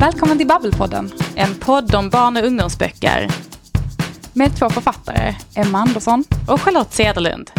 Välkommen till Babbelpodden. En podd om barn och ungdomsböcker. Med två författare, Emma Andersson och Charlotte Cederlund.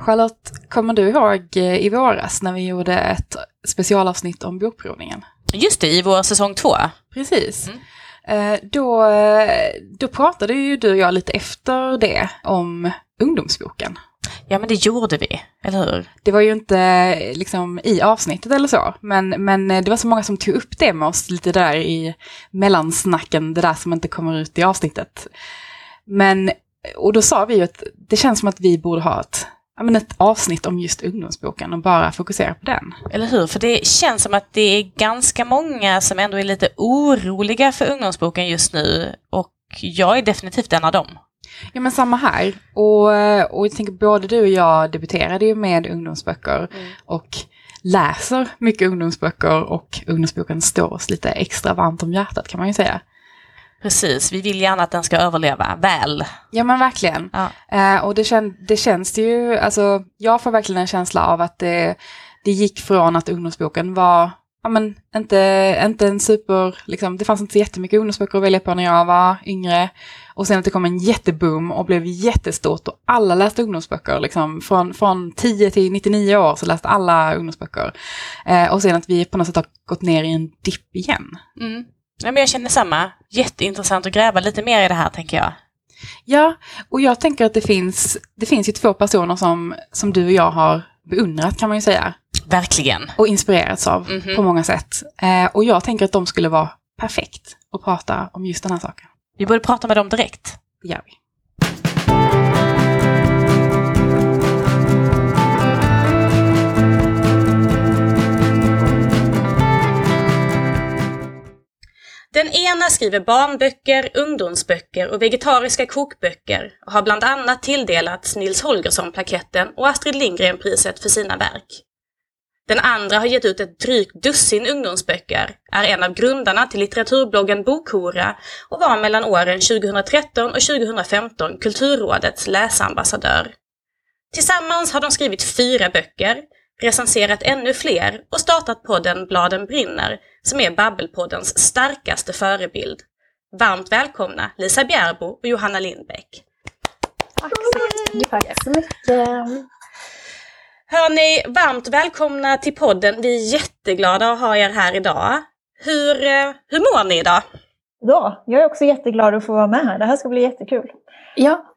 Charlotte, kommer du ihåg eh, i våras när vi gjorde ett specialavsnitt om bokprovningen? Just det, i vår säsong två. Precis. Mm. Eh, då, eh, då pratade ju du och jag lite efter det om ungdomsboken. Ja, men det gjorde vi, eller hur? Det var ju inte liksom i avsnittet eller så, men, men det var så många som tog upp det med oss lite där i mellansnacken, det där som inte kommer ut i avsnittet. Men, och då sa vi ju att det känns som att vi borde ha ett ja, men ett avsnitt om just ungdomsboken och bara fokusera på den. Eller hur? För det känns som att det är ganska många som ändå är lite oroliga för ungdomsboken just nu. Och jag är definitivt en av dem. Ja men samma här. Och, och jag tänker både du och jag debuterade ju med ungdomsböcker mm. och läser mycket ungdomsböcker och ungdomsboken står oss lite extra varmt om hjärtat kan man ju säga. Precis, vi vill gärna att den ska överleva väl. Ja men verkligen. Ja. Eh, och det, kän det känns det ju, alltså jag får verkligen en känsla av att det, det gick från att ungdomsboken var, ja men inte, inte en super, liksom, det fanns inte så jättemycket ungdomsböcker att välja på när jag var yngre. Och sen att det kom en jätteboom och blev jättestort och alla läste ungdomsböcker. Liksom, från, från 10 till 99 år så läste alla ungdomsböcker. Eh, och sen att vi på något sätt har gått ner i en dipp igen. Mm. Ja, men jag känner samma. Jätteintressant att gräva lite mer i det här tänker jag. Ja, och jag tänker att det finns, det finns ju två personer som, som du och jag har beundrat kan man ju säga. Verkligen. Och inspirerats av mm -hmm. på många sätt. Eh, och jag tänker att de skulle vara perfekt att prata om just den här saken. Vi borde prata med dem direkt. Det gör vi. Den ena skriver barnböcker, ungdomsböcker och vegetariska kokböcker och har bland annat tilldelats Nils Holgersson-plaketten och Astrid Lindgren-priset för sina verk. Den andra har gett ut ett drygt dussin ungdomsböcker, är en av grundarna till litteraturbloggen Bokhora och var mellan åren 2013 och 2015 Kulturrådets läsambassadör. Tillsammans har de skrivit fyra böcker, recenserat ännu fler och startat podden Bladen brinner, som är Babbelpoddens starkaste förebild. Varmt välkomna Lisa Bjärbo och Johanna Lindbäck. Tack så mycket. Tack så mycket. Hörni, varmt välkomna till podden. Vi är jätteglada att ha er här idag. Hur, eh, hur mår ni idag? Ja, jag är också jätteglad att få vara med här. Det här ska bli jättekul. Ja,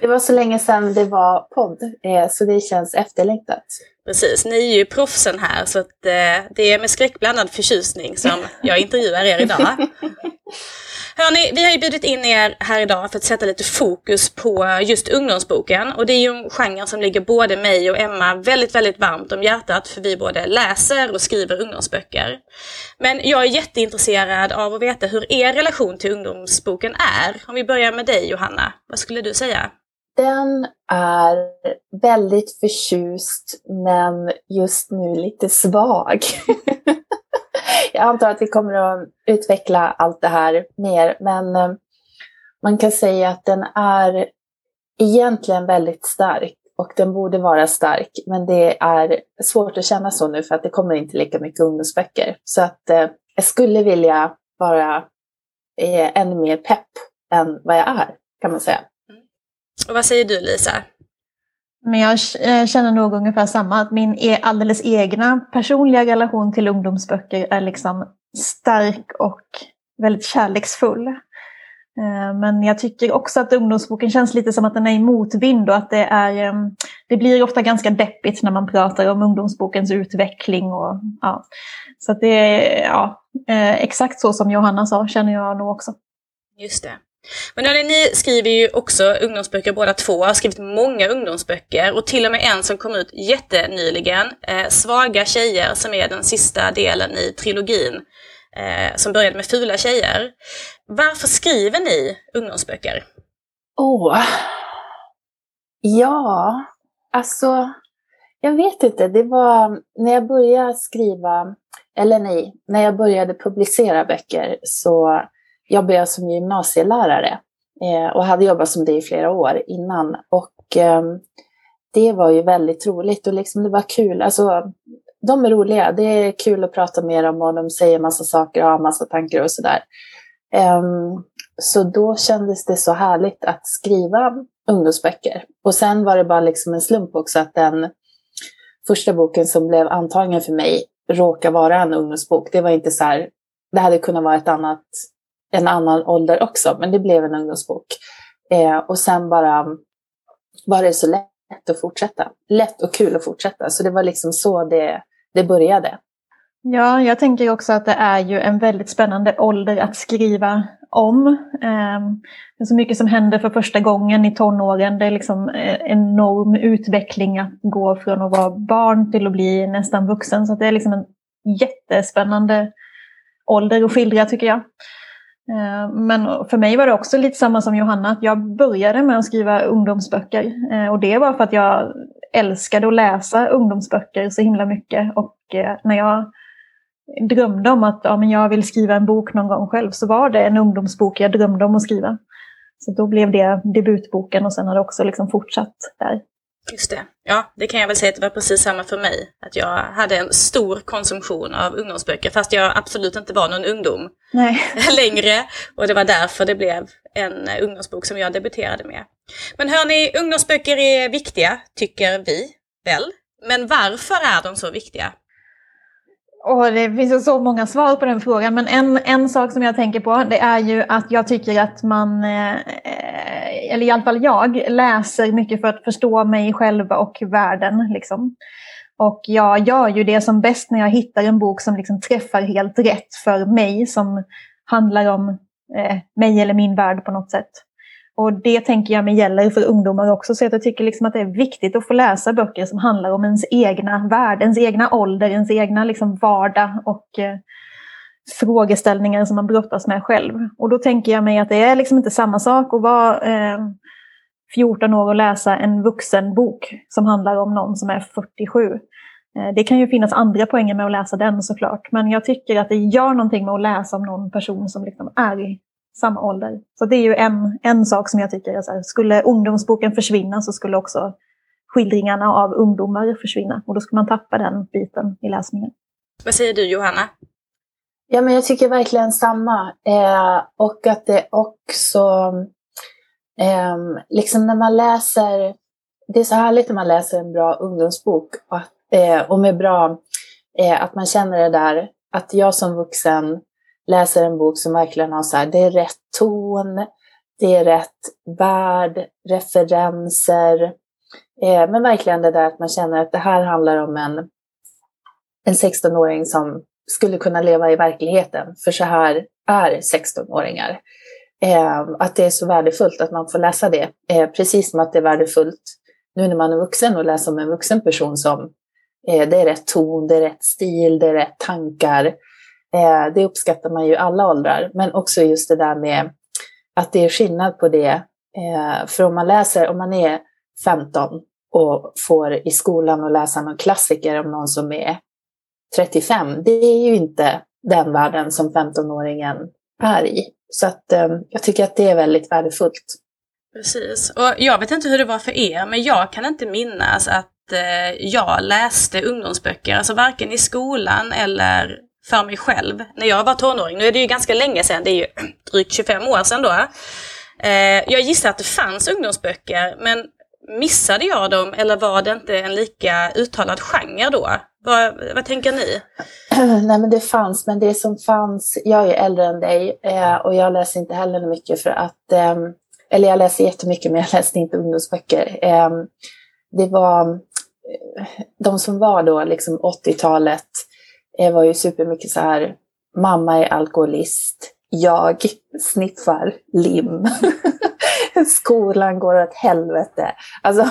det var så länge sedan det var podd, eh, så det känns efterlängtat. Precis, ni är ju proffsen här så att eh, det är med skräckblandad förtjusning som jag intervjuar er idag. Hörni, vi har ju bjudit in er här idag för att sätta lite fokus på just ungdomsboken. Och det är ju en genre som ligger både mig och Emma väldigt, väldigt varmt om hjärtat för vi både läser och skriver ungdomsböcker. Men jag är jätteintresserad av att veta hur er relation till ungdomsboken är. Om vi börjar med dig Johanna, vad skulle du säga? Den är väldigt förtjust men just nu lite svag. jag antar att vi kommer att utveckla allt det här mer, men eh, man kan säga att den är egentligen väldigt stark och den borde vara stark, men det är svårt att känna så nu för att det kommer inte lika mycket ungdomsböcker. Så att eh, jag skulle vilja vara eh, ännu mer pepp än vad jag är, kan man säga. Mm. Och vad säger du Lisa? Men jag eh, känner nog ungefär samma, att min e-, alldeles egna personliga relation till ungdomsböcker är liksom stark och väldigt kärleksfull. Eh, men jag tycker också att ungdomsboken känns lite som att den är i motvind och att det är eh, Det blir ofta ganska deppigt när man pratar om ungdomsbokens utveckling och ja. Så att det är ja, exakt så som Johanna sa känner jag nog också. Just det. Men hörni, ni skriver ju också ungdomsböcker båda två, har skrivit många ungdomsböcker och till och med en som kom ut jättenyligen, eh, Svaga tjejer, som är den sista delen i trilogin eh, som började med Fula tjejer. Varför skriver ni ungdomsböcker? Åh, oh. ja, alltså, jag vet inte. Det var när jag började skriva, eller nej, när jag började publicera böcker så jobbade jag som gymnasielärare eh, och hade jobbat som det i flera år innan. Och ehm, det var ju väldigt roligt och liksom det var kul. Alltså, de är roliga. Det är kul att prata med dem och de säger massa saker och har massa tankar och sådär. Ehm, så då kändes det så härligt att skriva ungdomsböcker. Och sen var det bara liksom en slump också att den första boken som blev antagen för mig råkar vara en ungdomsbok. Det var inte så här, det hade kunnat vara ett annat, en annan ålder också, men det blev en ungdomsbok. Eh, och sen bara var det så lätt att fortsätta. Lätt och kul att fortsätta. Så det var liksom så det, det började. Ja, jag tänker också att det är ju en väldigt spännande ålder att skriva om. Ehm, det är så mycket som händer för första gången i tonåren. Det är liksom en enorm utveckling att gå från att vara barn till att bli nästan vuxen. Så det är liksom en jättespännande ålder att skildra tycker jag. Eh, men för mig var det också lite samma som Johanna, att jag började med att skriva ungdomsböcker. Eh, och det var för att jag älskade att läsa ungdomsböcker så himla mycket. Och eh, när jag drömde om att ja, men jag vill skriva en bok någon gång själv så var det en ungdomsbok jag drömde om att skriva. Så då blev det debutboken och sen har det också liksom fortsatt där. Just det. Ja, det kan jag väl säga att det var precis samma för mig. Att jag hade en stor konsumtion av ungdomsböcker fast jag absolut inte var någon ungdom Nej. längre. Och det var därför det blev en ungdomsbok som jag debuterade med. Men hörni, ungdomsböcker är viktiga, tycker vi väl? Men varför är de så viktiga? Och det finns så många svar på den frågan, men en, en sak som jag tänker på det är ju att jag tycker att man, eh, eller i alla fall jag, läser mycket för att förstå mig själv och världen. Liksom. Och jag gör ju det som bäst när jag hittar en bok som liksom träffar helt rätt för mig, som handlar om eh, mig eller min värld på något sätt. Och det tänker jag mig gäller för ungdomar också. Så jag tycker liksom att det är viktigt att få läsa böcker som handlar om ens egna värld, ens egna ålder, ens egna liksom vardag och eh, frågeställningar som man brottas med själv. Och då tänker jag mig att det är liksom inte samma sak att vara eh, 14 år och läsa en vuxenbok som handlar om någon som är 47. Eh, det kan ju finnas andra poänger med att läsa den såklart, men jag tycker att det gör någonting med att läsa om någon person som liksom är samma ålder. Så det är ju en, en sak som jag tycker, är så här, skulle ungdomsboken försvinna så skulle också skildringarna av ungdomar försvinna. Och då skulle man tappa den biten i läsningen. Vad säger du Johanna? Ja, men jag tycker verkligen samma. Eh, och att det också, eh, liksom när man läser, det är så härligt när man läser en bra ungdomsbok och, eh, och med bra, eh, att man känner det där, att jag som vuxen läser en bok som verkligen har så här, det är rätt ton, det är rätt värld, referenser. Eh, men verkligen det där att man känner att det här handlar om en, en 16-åring som skulle kunna leva i verkligheten, för så här är 16-åringar. Eh, att det är så värdefullt att man får läsa det, eh, precis som att det är värdefullt nu när man är vuxen och läsa om en vuxen person som eh, det är rätt ton, det är rätt stil, det är rätt tankar. Eh, det uppskattar man ju alla åldrar, men också just det där med att det är skillnad på det. Eh, för om man läser, om man är 15 och får i skolan att läsa någon klassiker om någon som är 35, det är ju inte den världen som 15-åringen är i. Så att eh, jag tycker att det är väldigt värdefullt. Precis, och jag vet inte hur det var för er, men jag kan inte minnas att eh, jag läste ungdomsböcker, alltså varken i skolan eller för mig själv när jag var tonåring. Nu är det ju ganska länge sedan, det är ju drygt 25 år sedan då. Eh, jag gissar att det fanns ungdomsböcker, men missade jag dem eller var det inte en lika uttalad genre då? Vad, vad tänker ni? Nej men det fanns, men det som fanns, jag är äldre än dig eh, och jag läser inte heller mycket för att, ehm, eller jag läser jättemycket men jag läste inte ungdomsböcker. Ehm, det var eh, de som var då liksom 80-talet, det var ju supermycket så här, mamma är alkoholist, jag sniffar lim. Skolan går åt helvete. Alltså,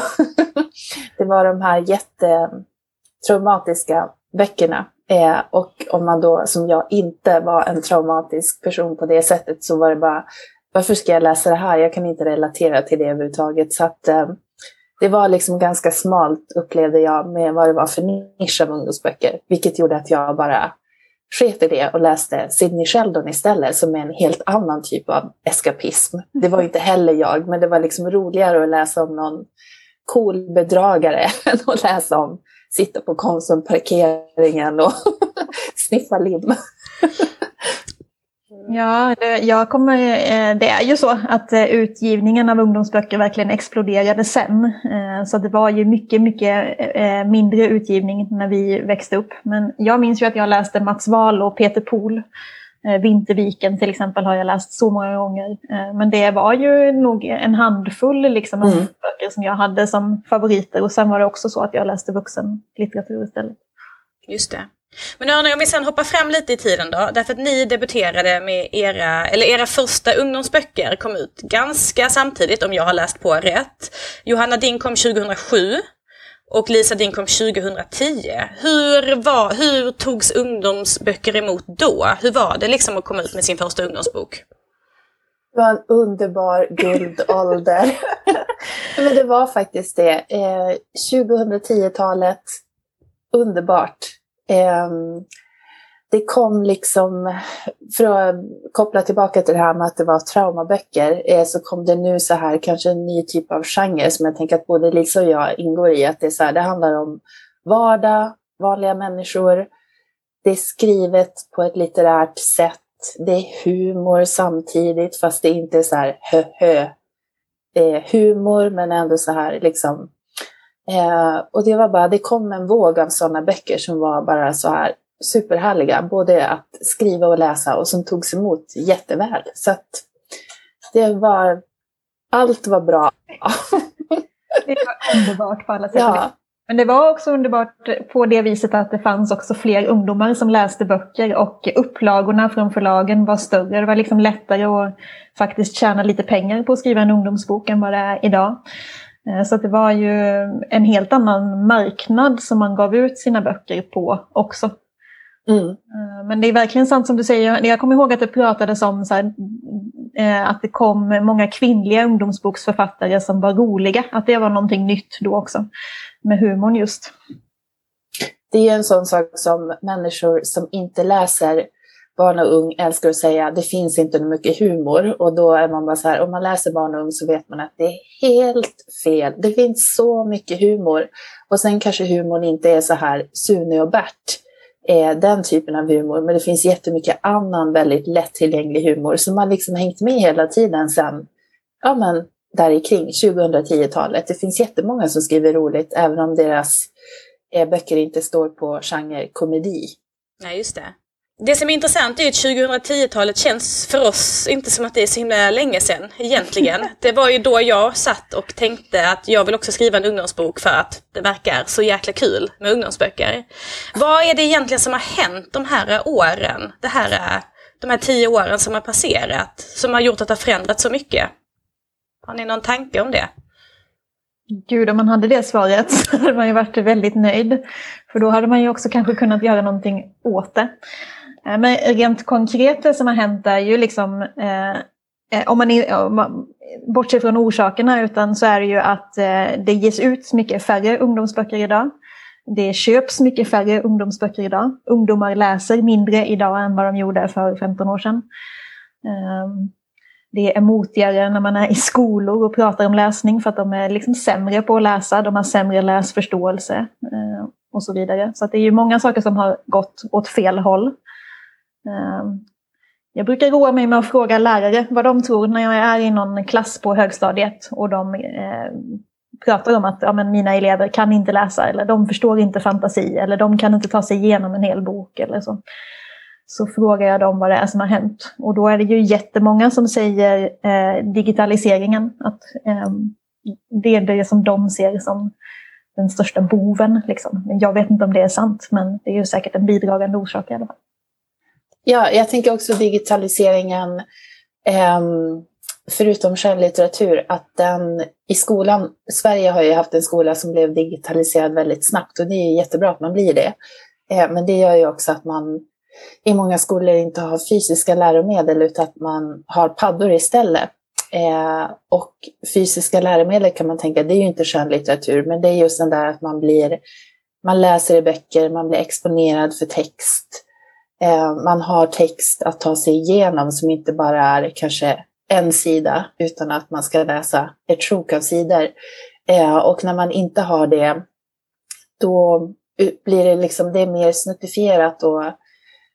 det var de här jättetraumatiska böckerna. Eh, och om man då, som jag, inte var en traumatisk person på det sättet så var det bara, varför ska jag läsa det här? Jag kan inte relatera till det överhuvudtaget. Så att, eh, det var liksom ganska smalt upplevde jag med vad det var för nisch av ungdomsböcker. Vilket gjorde att jag bara sket i det och läste Sidney Sheldon istället som är en helt annan typ av eskapism. Det var inte heller jag, men det var liksom roligare att läsa om någon cool bedragare än att läsa om sitta på Konsumparkeringen och sniffa lim. Ja, det, jag kommer, eh, det är ju så att eh, utgivningen av ungdomsböcker verkligen exploderade sen. Eh, så det var ju mycket, mycket mindre utgivning när vi växte upp. Men jag minns ju att jag läste Mats Wahl och Peter Pohl. Vinterviken till exempel har jag läst så många gånger. Men det var ju nog en handfull liksom, mm. böcker som jag hade som favoriter. Och sen var det också så att jag läste vuxenlitteratur istället. Just det. Men hörni, om vi sen hoppar fram lite i tiden då, därför att ni debuterade med era, eller era första ungdomsböcker kom ut ganska samtidigt om jag har läst på rätt. Johanna din kom 2007 och Lisa din kom 2010. Hur, var, hur togs ungdomsböcker emot då? Hur var det liksom att komma ut med sin första ungdomsbok? Det var en underbar guldålder. Men det var faktiskt det. Eh, 2010-talet, underbart. Ehm, det kom liksom, för att koppla tillbaka till det här med att det var traumaböcker, eh, så kom det nu så här kanske en ny typ av genre som jag tänker att både Lisa och jag ingår i. Att det, är så här, det handlar om vardag, vanliga människor. Det är skrivet på ett litterärt sätt. Det är humor samtidigt, fast det inte är så här hö-hö. Eh, humor, men ändå så här liksom Eh, och det var bara, det kom en våg av sådana böcker som var bara så här superhärliga, både att skriva och läsa och som togs emot jätteväl. Så att det var, allt var bra. det var underbart på alla sätt ja. Men det var också underbart på det viset att det fanns också fler ungdomar som läste böcker och upplagorna från förlagen var större. Det var liksom lättare att faktiskt tjäna lite pengar på att skriva en ungdomsbok än vad det är idag. Eh, så det var ju en helt annan marknad som man gav ut sina böcker på också. Mm. Eh, men det är verkligen sant som du säger. Jag kommer ihåg att det pratades om så här, eh, att det kom många kvinnliga ungdomsboksförfattare som var roliga. Att det var någonting nytt då också. Med humorn just. Det är en sån sak som människor som inte läser barn och ung älskar att säga det finns inte mycket humor och då är man bara så här, om man läser barn och ung så vet man att det är helt fel. Det finns så mycket humor och sen kanske humorn inte är så här Sune och Bert, eh, den typen av humor, men det finns jättemycket annan väldigt lättillgänglig humor som har liksom hängt med hela tiden sen, ja men där kring 2010-talet. Det finns jättemånga som skriver roligt även om deras eh, böcker inte står på genre komedi. Nej, just det. Det som är intressant är att 2010-talet känns för oss inte som att det är så himla länge sedan egentligen. Det var ju då jag satt och tänkte att jag vill också skriva en ungdomsbok för att det verkar så jäkla kul med ungdomsböcker. Vad är det egentligen som har hänt de här åren? Det här, de här tio åren som har passerat, som har gjort att det har förändrats så mycket? Har ni någon tanke om det? Gud, om man hade det svaret så hade man ju varit väldigt nöjd. För då hade man ju också kanske kunnat göra någonting åt det. Men rent konkret det som har hänt är ju liksom, eh, eh om, man, om man bortser från orsakerna, utan så är det ju att eh, det ges ut mycket färre ungdomsböcker idag. Det köps mycket färre ungdomsböcker idag. Ungdomar läser mindre idag än vad de gjorde för 15 år sedan. Eh, det är motigare när man är i skolor och pratar om läsning för att de är liksom sämre på att läsa, de har sämre läsförståelse eh, och så vidare. Så det är ju många saker som har gått åt fel håll. Ehm, jag brukar roa mig med att fråga lärare vad de tror när jag är i någon klass på högstadiet och de eh, pratar om att ja, men mina elever kan inte läsa eller de förstår inte fantasi eller de kan inte ta sig igenom en hel bok eller så. Så frågar jag dem vad det är som har hänt. Och då är det ju jättemånga som säger eh, digitaliseringen. Att eh, det är det som de ser som den största boven. Liksom. Jag vet inte om det är sant, men det är ju säkert en bidragande orsak i alla fall. Ja, jag tänker också digitaliseringen, ehm, förutom skönlitteratur, att den i skolan, Sverige har ju haft en skola som blev digitaliserad väldigt snabbt och det är jättebra att man blir det. Eh, men det gör ju också att man i många skolor inte har fysiska läromedel utan att man har paddor istället. Eh, och fysiska läromedel kan man tänka, det är ju inte skönlitteratur, men det är just den där att man blir, man läser i böcker, man blir exponerad för text. Eh, man har text att ta sig igenom som inte bara är kanske en sida, utan att man ska läsa ett sjok av sidor. Eh, och när man inte har det, då blir det liksom, det är mer snuttifierat och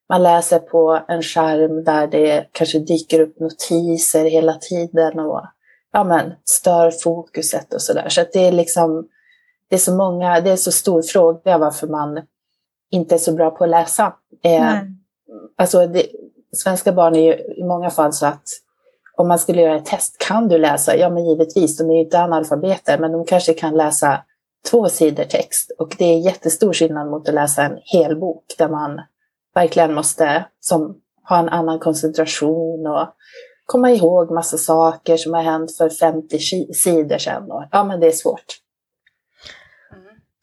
man läser på en skärm där det kanske dyker upp notiser hela tiden och ja, men, stör fokuset och sådär. Så att det är liksom, det är så många, det är så stor fråga varför man inte är så bra på att läsa. Eh, alltså det, svenska barn är ju i många fall så att om man skulle göra ett test, kan du läsa? Ja, men givetvis, de är ju inte analfabeter, men de kanske kan läsa två sidor text. Och det är jättestor skillnad mot att läsa en hel bok där man verkligen måste som, ha en annan koncentration och komma ihåg massa saker som har hänt för 50 sidor sedan. Och, ja, men det är svårt.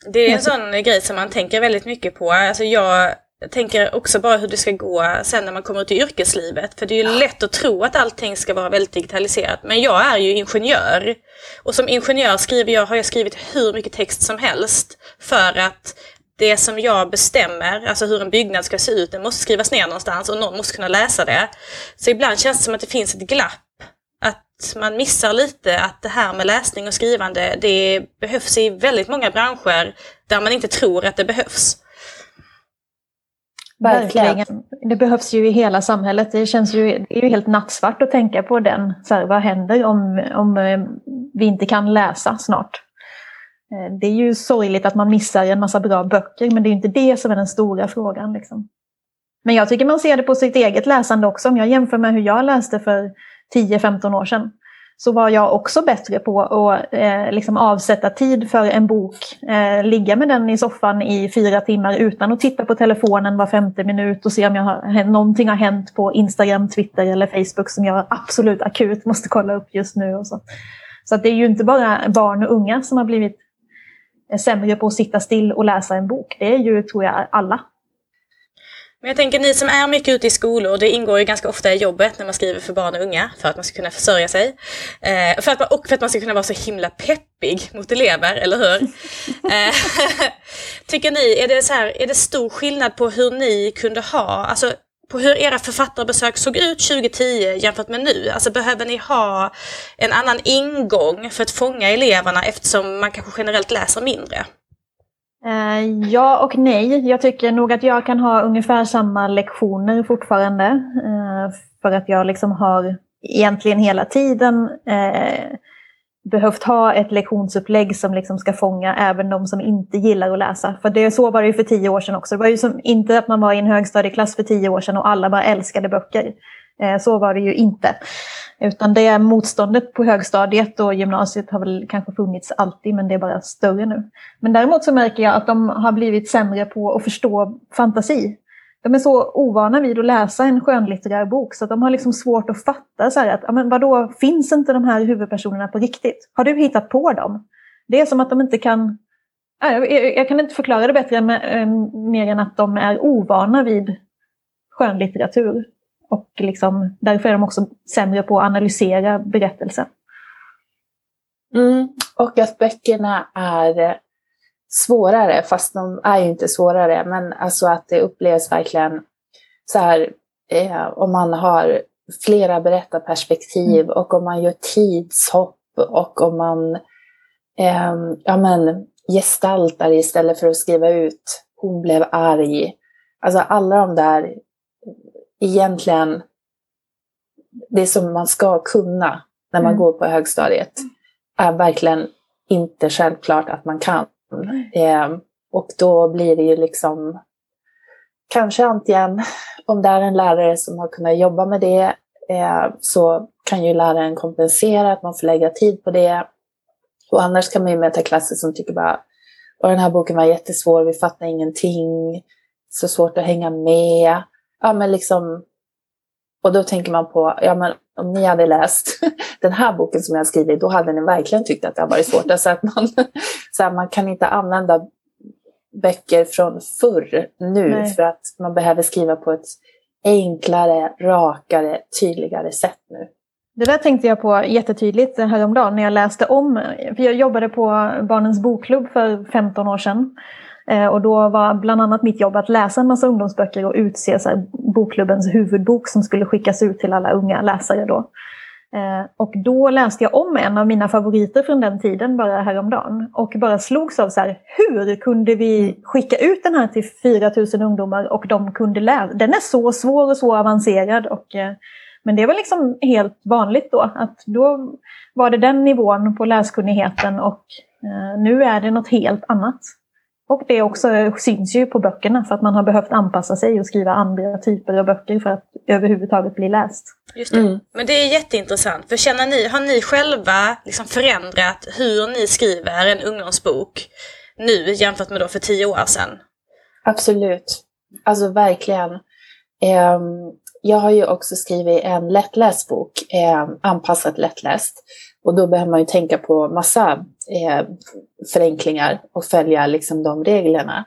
Det är en sån grej som man tänker väldigt mycket på. Alltså jag tänker också bara hur det ska gå sen när man kommer ut i yrkeslivet. För det är ju lätt att tro att allting ska vara väldigt digitaliserat. Men jag är ju ingenjör. Och som ingenjör skriver jag, har jag skrivit hur mycket text som helst. För att det som jag bestämmer, alltså hur en byggnad ska se ut, det måste skrivas ner någonstans och någon måste kunna läsa det. Så ibland känns det som att det finns ett glapp. Att man missar lite att det här med läsning och skrivande, det behövs i väldigt många branscher där man inte tror att det behövs. Verkligen. Det behövs ju i hela samhället. Det känns ju, det är ju helt nattsvart att tänka på den. Så här, vad händer om, om eh, vi inte kan läsa snart? Eh, det är ju sorgligt att man missar en massa bra böcker, men det är inte det som är den stora frågan. Liksom. Men jag tycker man ser det på sitt eget läsande också. Om jag jämför med hur jag läste för 10-15 år sedan så var jag också bättre på att eh, liksom avsätta tid för en bok. Eh, ligga med den i soffan i fyra timmar utan att titta på telefonen var femte minut och se om jag har, någonting har hänt på Instagram, Twitter eller Facebook som jag absolut akut måste kolla upp just nu. Och så så det är ju inte bara barn och unga som har blivit eh, sämre på att sitta still och läsa en bok. Det är ju, tror jag, alla. Men jag tänker ni som är mycket ute i skolor, det ingår ju ganska ofta i jobbet när man skriver för barn och unga för att man ska kunna försörja sig. Eh, för att man, och för att man ska kunna vara så himla peppig mot elever, eller hur? eh, tycker ni, är det, så här, är det stor skillnad på hur ni kunde ha, alltså på hur era författarbesök såg ut 2010 jämfört med nu? Alltså behöver ni ha en annan ingång för att fånga eleverna eftersom man kanske generellt läser mindre? Eh, ja och nej. Jag tycker nog att jag kan ha ungefär samma lektioner fortfarande. Eh, för att jag liksom har egentligen hela tiden eh, behövt ha ett lektionsupplägg som liksom ska fånga även de som inte gillar att läsa. För det, så var det ju för tio år sedan också. Det var ju som, inte att man var i en högstadieklass för tio år sedan och alla bara älskade böcker. Eh, så var det ju inte. Utan det motståndet på högstadiet och gymnasiet har väl kanske funnits alltid, men det är bara större nu. Men däremot så märker jag att de har blivit sämre på att förstå fantasi de är så ovana vid att läsa en skönlitterär bok så att de har liksom svårt att fatta så att, men vadå, finns inte de här huvudpersonerna på riktigt? Har du hittat på dem? Det är som att de inte kan... Jag kan inte förklara det bättre med, eh, mer än att de är ovana vid skönlitteratur. Och liksom, därför är de också sämre på att analysera berättelsen. Mm, och att böckerna är svårare, fast de är ju inte svårare, men alltså att det upplevs verkligen så här, eh, om man har flera berättarperspektiv mm. och om man gör tidshopp och om man eh, ja, men, gestaltar istället för att skriva ut hon blev arg. Alltså alla de där, egentligen, det som man ska kunna när man mm. går på högstadiet, är verkligen inte självklart att man kan. Eh, och då blir det ju liksom kanske antingen om det är en lärare som har kunnat jobba med det eh, så kan ju läraren kompensera att man får lägga tid på det. Och annars kan man ju möta klasser som tycker bara och den här boken var jättesvår, vi fattar ingenting, så svårt att hänga med. Ja, men liksom, och då tänker man på, ja men om ni hade läst den här boken som jag skrivit, då hade ni verkligen tyckt att det har varit svårt. Alltså att man, så här, man kan inte använda böcker från förr nu Nej. för att man behöver skriva på ett enklare, rakare, tydligare sätt nu. Det där tänkte jag på jättetydligt häromdagen när jag läste om, för jag jobbade på Barnens bokklubb för 15 år sedan. Eh, och då var bland annat mitt jobb att läsa en massa ungdomsböcker och utse så här, bokklubbens huvudbok som skulle skickas ut till alla unga läsare då. Eh, och då läste jag om en av mina favoriter från den tiden bara häromdagen. Och bara slogs av så här, hur kunde vi skicka ut den här till 4000 ungdomar och de kunde läsa? Den är så svår och så avancerad. Och, eh, men det var liksom helt vanligt då. Att då var det den nivån på läskunnigheten och nu är det något helt annat. Och det också syns ju på böckerna för att man har behövt anpassa sig och skriva andra typer av böcker för att överhuvudtaget bli läst. Just det. Mm. Men det är jätteintressant. För känner ni, har ni själva liksom förändrat hur ni skriver en ungdomsbok nu jämfört med då för tio år sedan? Absolut. Alltså verkligen. Um, jag har ju också skrivit en lättläst bok, eh, anpassat lättläst. Och då behöver man ju tänka på massa eh, förenklingar och följa liksom de reglerna.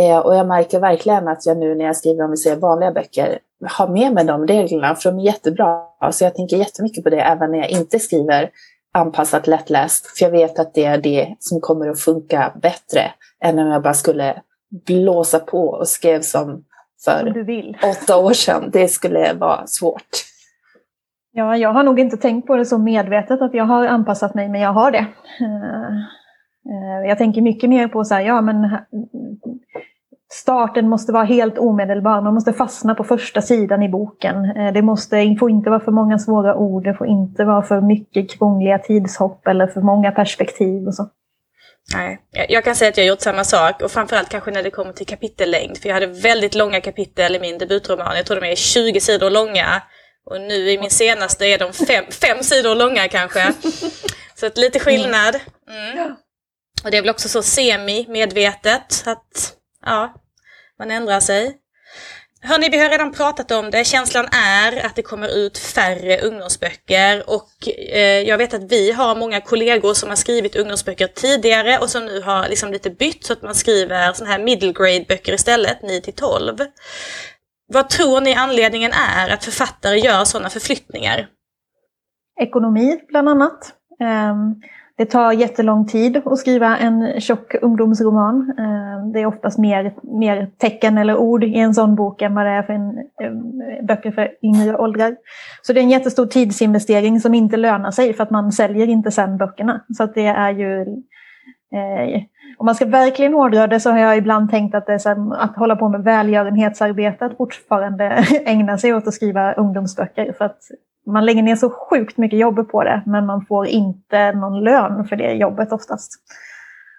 Eh, och jag märker verkligen att jag nu när jag skriver om vi säger vanliga böcker har med mig de reglerna, för de är jättebra. Så jag tänker jättemycket på det även när jag inte skriver anpassat lättläst. För jag vet att det är det som kommer att funka bättre än om jag bara skulle blåsa på och skrev som för åtta år sedan. Det skulle vara svårt. Ja, jag har nog inte tänkt på det så medvetet att jag har anpassat mig, men jag har det. Eh, eh, jag tänker mycket mer på så här, ja men starten måste vara helt omedelbar. Man måste fastna på första sidan i boken. Eh, det måste, får inte vara för många svåra ord, det får inte vara för mycket krångliga tidshopp eller för många perspektiv och så. Nej, jag kan säga att jag har gjort samma sak och framförallt kanske när det kommer till kapitellängd. För jag hade väldigt långa kapitel i min debutroman. Jag tror de är 20 sidor långa. Och nu i min senaste är de fem, fem sidor långa kanske. Så att lite skillnad. Mm. Och det är väl också så semi-medvetet att ja, man ändrar sig. Hörni, vi har redan pratat om det. Känslan är att det kommer ut färre ungdomsböcker och eh, jag vet att vi har många kollegor som har skrivit ungdomsböcker tidigare och som nu har liksom lite bytt så att man skriver sådana här middle grade böcker istället, 9 till 12. Vad tror ni anledningen är att författare gör sådana förflyttningar? Ekonomi bland annat. Ehm, det tar jättelång tid att skriva en tjock ungdomsroman. Ehm, det är oftast mer, mer tecken eller ord i en sån bok än vad det är för en, ehm, böcker för yngre åldrar. Så det är en jättestor tidsinvestering som inte lönar sig för att man säljer inte sen böckerna. Så att det är ju... Eh, om man ska verkligen hårdra det så har jag ibland tänkt att det är så att hålla på med välgörenhetsarbete att fortfarande ägna sig åt att skriva ungdomsböcker. För att man lägger ner så sjukt mycket jobb på det, men man får inte någon lön för det jobbet oftast.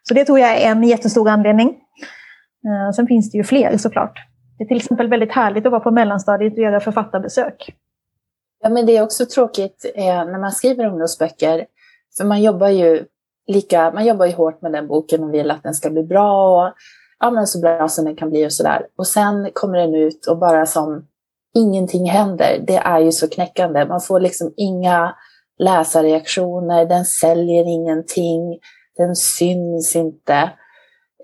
Så det tror jag är en jättestor anledning. Eh, sen finns det ju fler såklart. Det är till exempel väldigt härligt att vara på mellanstadiet och göra författarbesök. Ja, men det är också tråkigt eh, när man skriver ungdomsböcker, för man jobbar ju lika, man jobbar ju hårt med den boken och vill att den ska bli bra och ja, men så bra som den kan bli och sådär. Och sen kommer den ut och bara som ingenting händer. Det är ju så knäckande. Man får liksom inga läsarreaktioner, den säljer ingenting, den syns inte.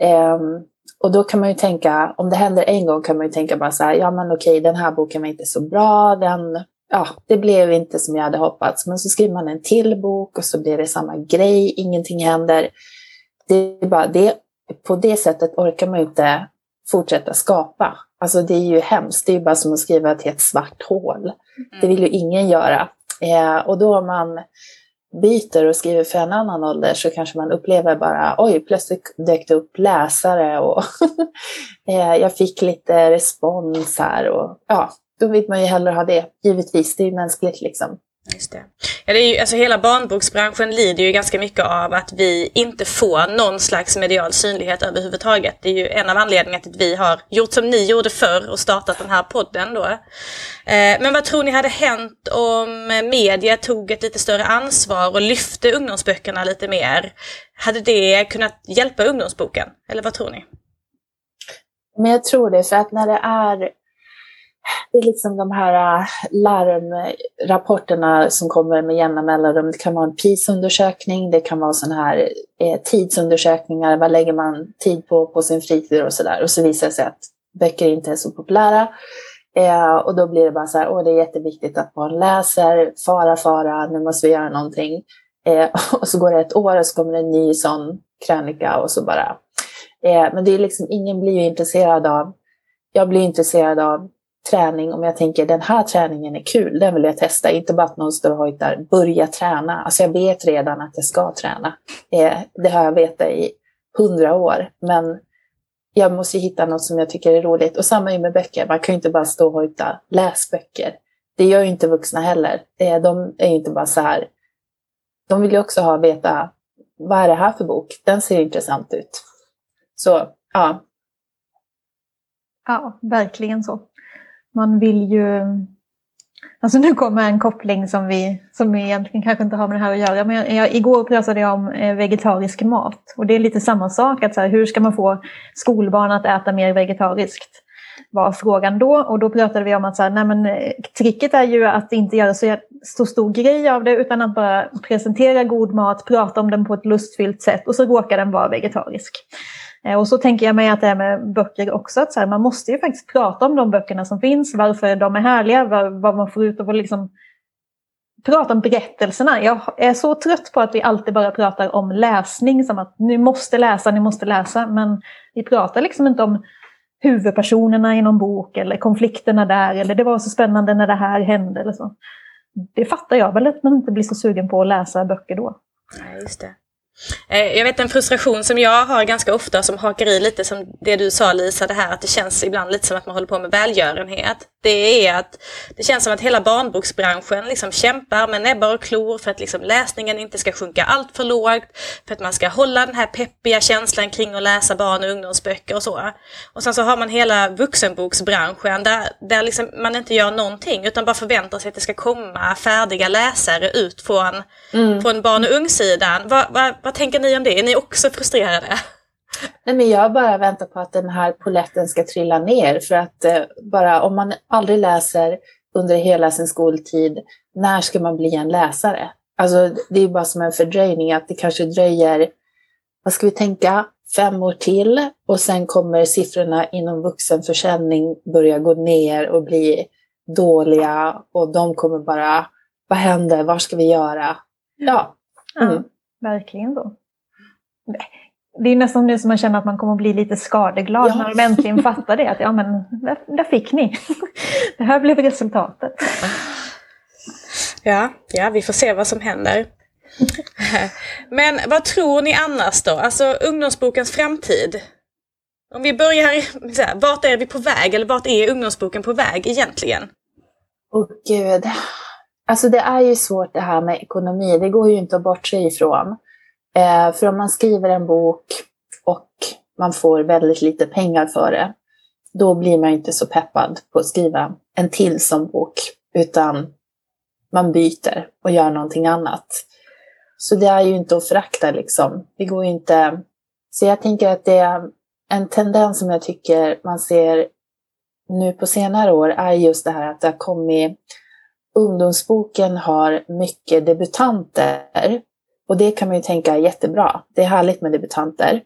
Um, och då kan man ju tänka, om det händer en gång kan man ju tänka bara så här, ja men okej, den här boken var inte så bra, den, ja, det blev inte som jag hade hoppats. Men så skriver man en till bok och så blir det samma grej, ingenting händer. Det är bara, det, på det sättet orkar man inte fortsätta skapa. Alltså det är ju hemskt, det är ju bara som att skriva till ett svart hål. Mm. Det vill ju ingen göra. Eh, och då om man byter och skriver för en annan ålder så kanske man upplever bara oj, plötsligt dök det upp läsare och eh, jag fick lite respons här. Och, ja, då vill man ju hellre ha det, givetvis. Det är ju mänskligt liksom. Just det. Ja, det är ju, alltså hela barnboksbranschen lider ju ganska mycket av att vi inte får någon slags medial synlighet överhuvudtaget. Det är ju en av anledningarna till att vi har gjort som ni gjorde förr och startat den här podden då. Eh, men vad tror ni hade hänt om media tog ett lite större ansvar och lyfte ungdomsböckerna lite mer? Hade det kunnat hjälpa ungdomsboken? Eller vad tror ni? Men jag tror det, för att när det är det är liksom de här äh, larmrapporterna som kommer med jämna mellanrum. Det kan vara en PIS-undersökning, det kan vara sådana här eh, tidsundersökningar. Vad lägger man tid på på sin fritid och sådär. Och så visar det sig att böcker inte är så populära. Eh, och då blir det bara så här, åh det är jätteviktigt att barn läser, fara, fara, nu måste vi göra någonting. Eh, och så går det ett år och så kommer det en ny sån krönika och så bara Eh, men det är liksom, ingen blir ju intresserad av, jag blir intresserad av träning om jag tänker den här träningen är kul, den vill jag testa. Inte bara att någon står och hojtar, börja träna. Alltså jag vet redan att jag ska träna. Eh, det har jag vetat i hundra år. Men jag måste hitta något som jag tycker är roligt. Och samma ju med böcker. Man kan ju inte bara stå och hojta, läs böcker. Det gör ju inte vuxna heller. Eh, de är ju inte bara så här. De vill ju också ha veta, vad är det här för bok? Den ser intressant ut. Så, ja. Ja, verkligen så. Man vill ju... Alltså nu kommer en koppling som vi, som vi egentligen kanske inte har med det här att göra. Men jag, jag, igår pratade jag om eh, vegetarisk mat. Och det är lite samma sak. Att så här, hur ska man få skolbarn att äta mer vegetariskt? Var frågan då. Och då pratade vi om att så här, nej men, eh, tricket är ju att inte göra så, så stor grej av det. Utan att bara presentera god mat, prata om den på ett lustfyllt sätt. Och så råkar den vara vegetarisk. Eh, och så tänker jag mig att det är med böcker också, att så här, man måste ju faktiskt prata om de böckerna som finns, varför de är härliga, vad, vad man får ut av att liksom prata om berättelserna. Jag är så trött på att vi alltid bara pratar om läsning, som att ni måste läsa, ni måste läsa, men vi pratar liksom inte om huvudpersonerna i någon bok eller konflikterna där, eller det var så spännande när det här hände eller så. Det fattar jag väl att man inte blir så sugen på att läsa böcker då. Ja, just det. Eh, jag vet en frustration som jag har ganska ofta som hakar i lite som det du sa Lisa, det här att det känns ibland lite som att man håller på med välgörenhet. Det är att det känns som att hela barnboksbranschen liksom kämpar med näbbar och klor för att liksom läsningen inte ska sjunka allt för lågt. För att man ska hålla den här peppiga känslan kring att läsa barn och ungdomsböcker och så. Och sen så har man hela vuxenboksbranschen där, där liksom man inte gör någonting utan bara förväntar sig att det ska komma färdiga läsare ut från, mm. från barn och ungsidan. Vad, vad, vad tänker ni om det? Är ni också frustrerade? Nej, men jag bara väntar på att den här poletten ska trilla ner. För att eh, bara om man aldrig läser under hela sin skoltid, när ska man bli en läsare? Alltså det är bara som en fördröjning att det kanske dröjer, vad ska vi tänka, fem år till och sen kommer siffrorna inom vuxenförsäljning börja gå ner och bli dåliga och de kommer bara, vad händer, vad ska vi göra? Ja. Mm. Verkligen då det är nästan nu som man känner att man kommer att bli lite skadeglad ja. när de äntligen fattar det. Att ja, men där, där fick ni. Det här blev resultatet. Ja, ja, vi får se vad som händer. Men vad tror ni annars då? Alltså ungdomsbokens framtid? Om vi börjar, så här, vart är vi på väg? Eller vart är ungdomsboken på väg egentligen? Åh oh, gud. Alltså det är ju svårt det här med ekonomi. Det går ju inte att bortse ifrån. Eh, för om man skriver en bok och man får väldigt lite pengar för det, då blir man inte så peppad på att skriva en till som bok, utan man byter och gör någonting annat. Så det är ju inte att förakta liksom. Det går inte... Så jag tänker att det är en tendens som jag tycker man ser nu på senare år är just det här att det har kommit... Ungdomsboken har mycket debutanter och det kan man ju tänka är jättebra. Det är härligt med debutanter.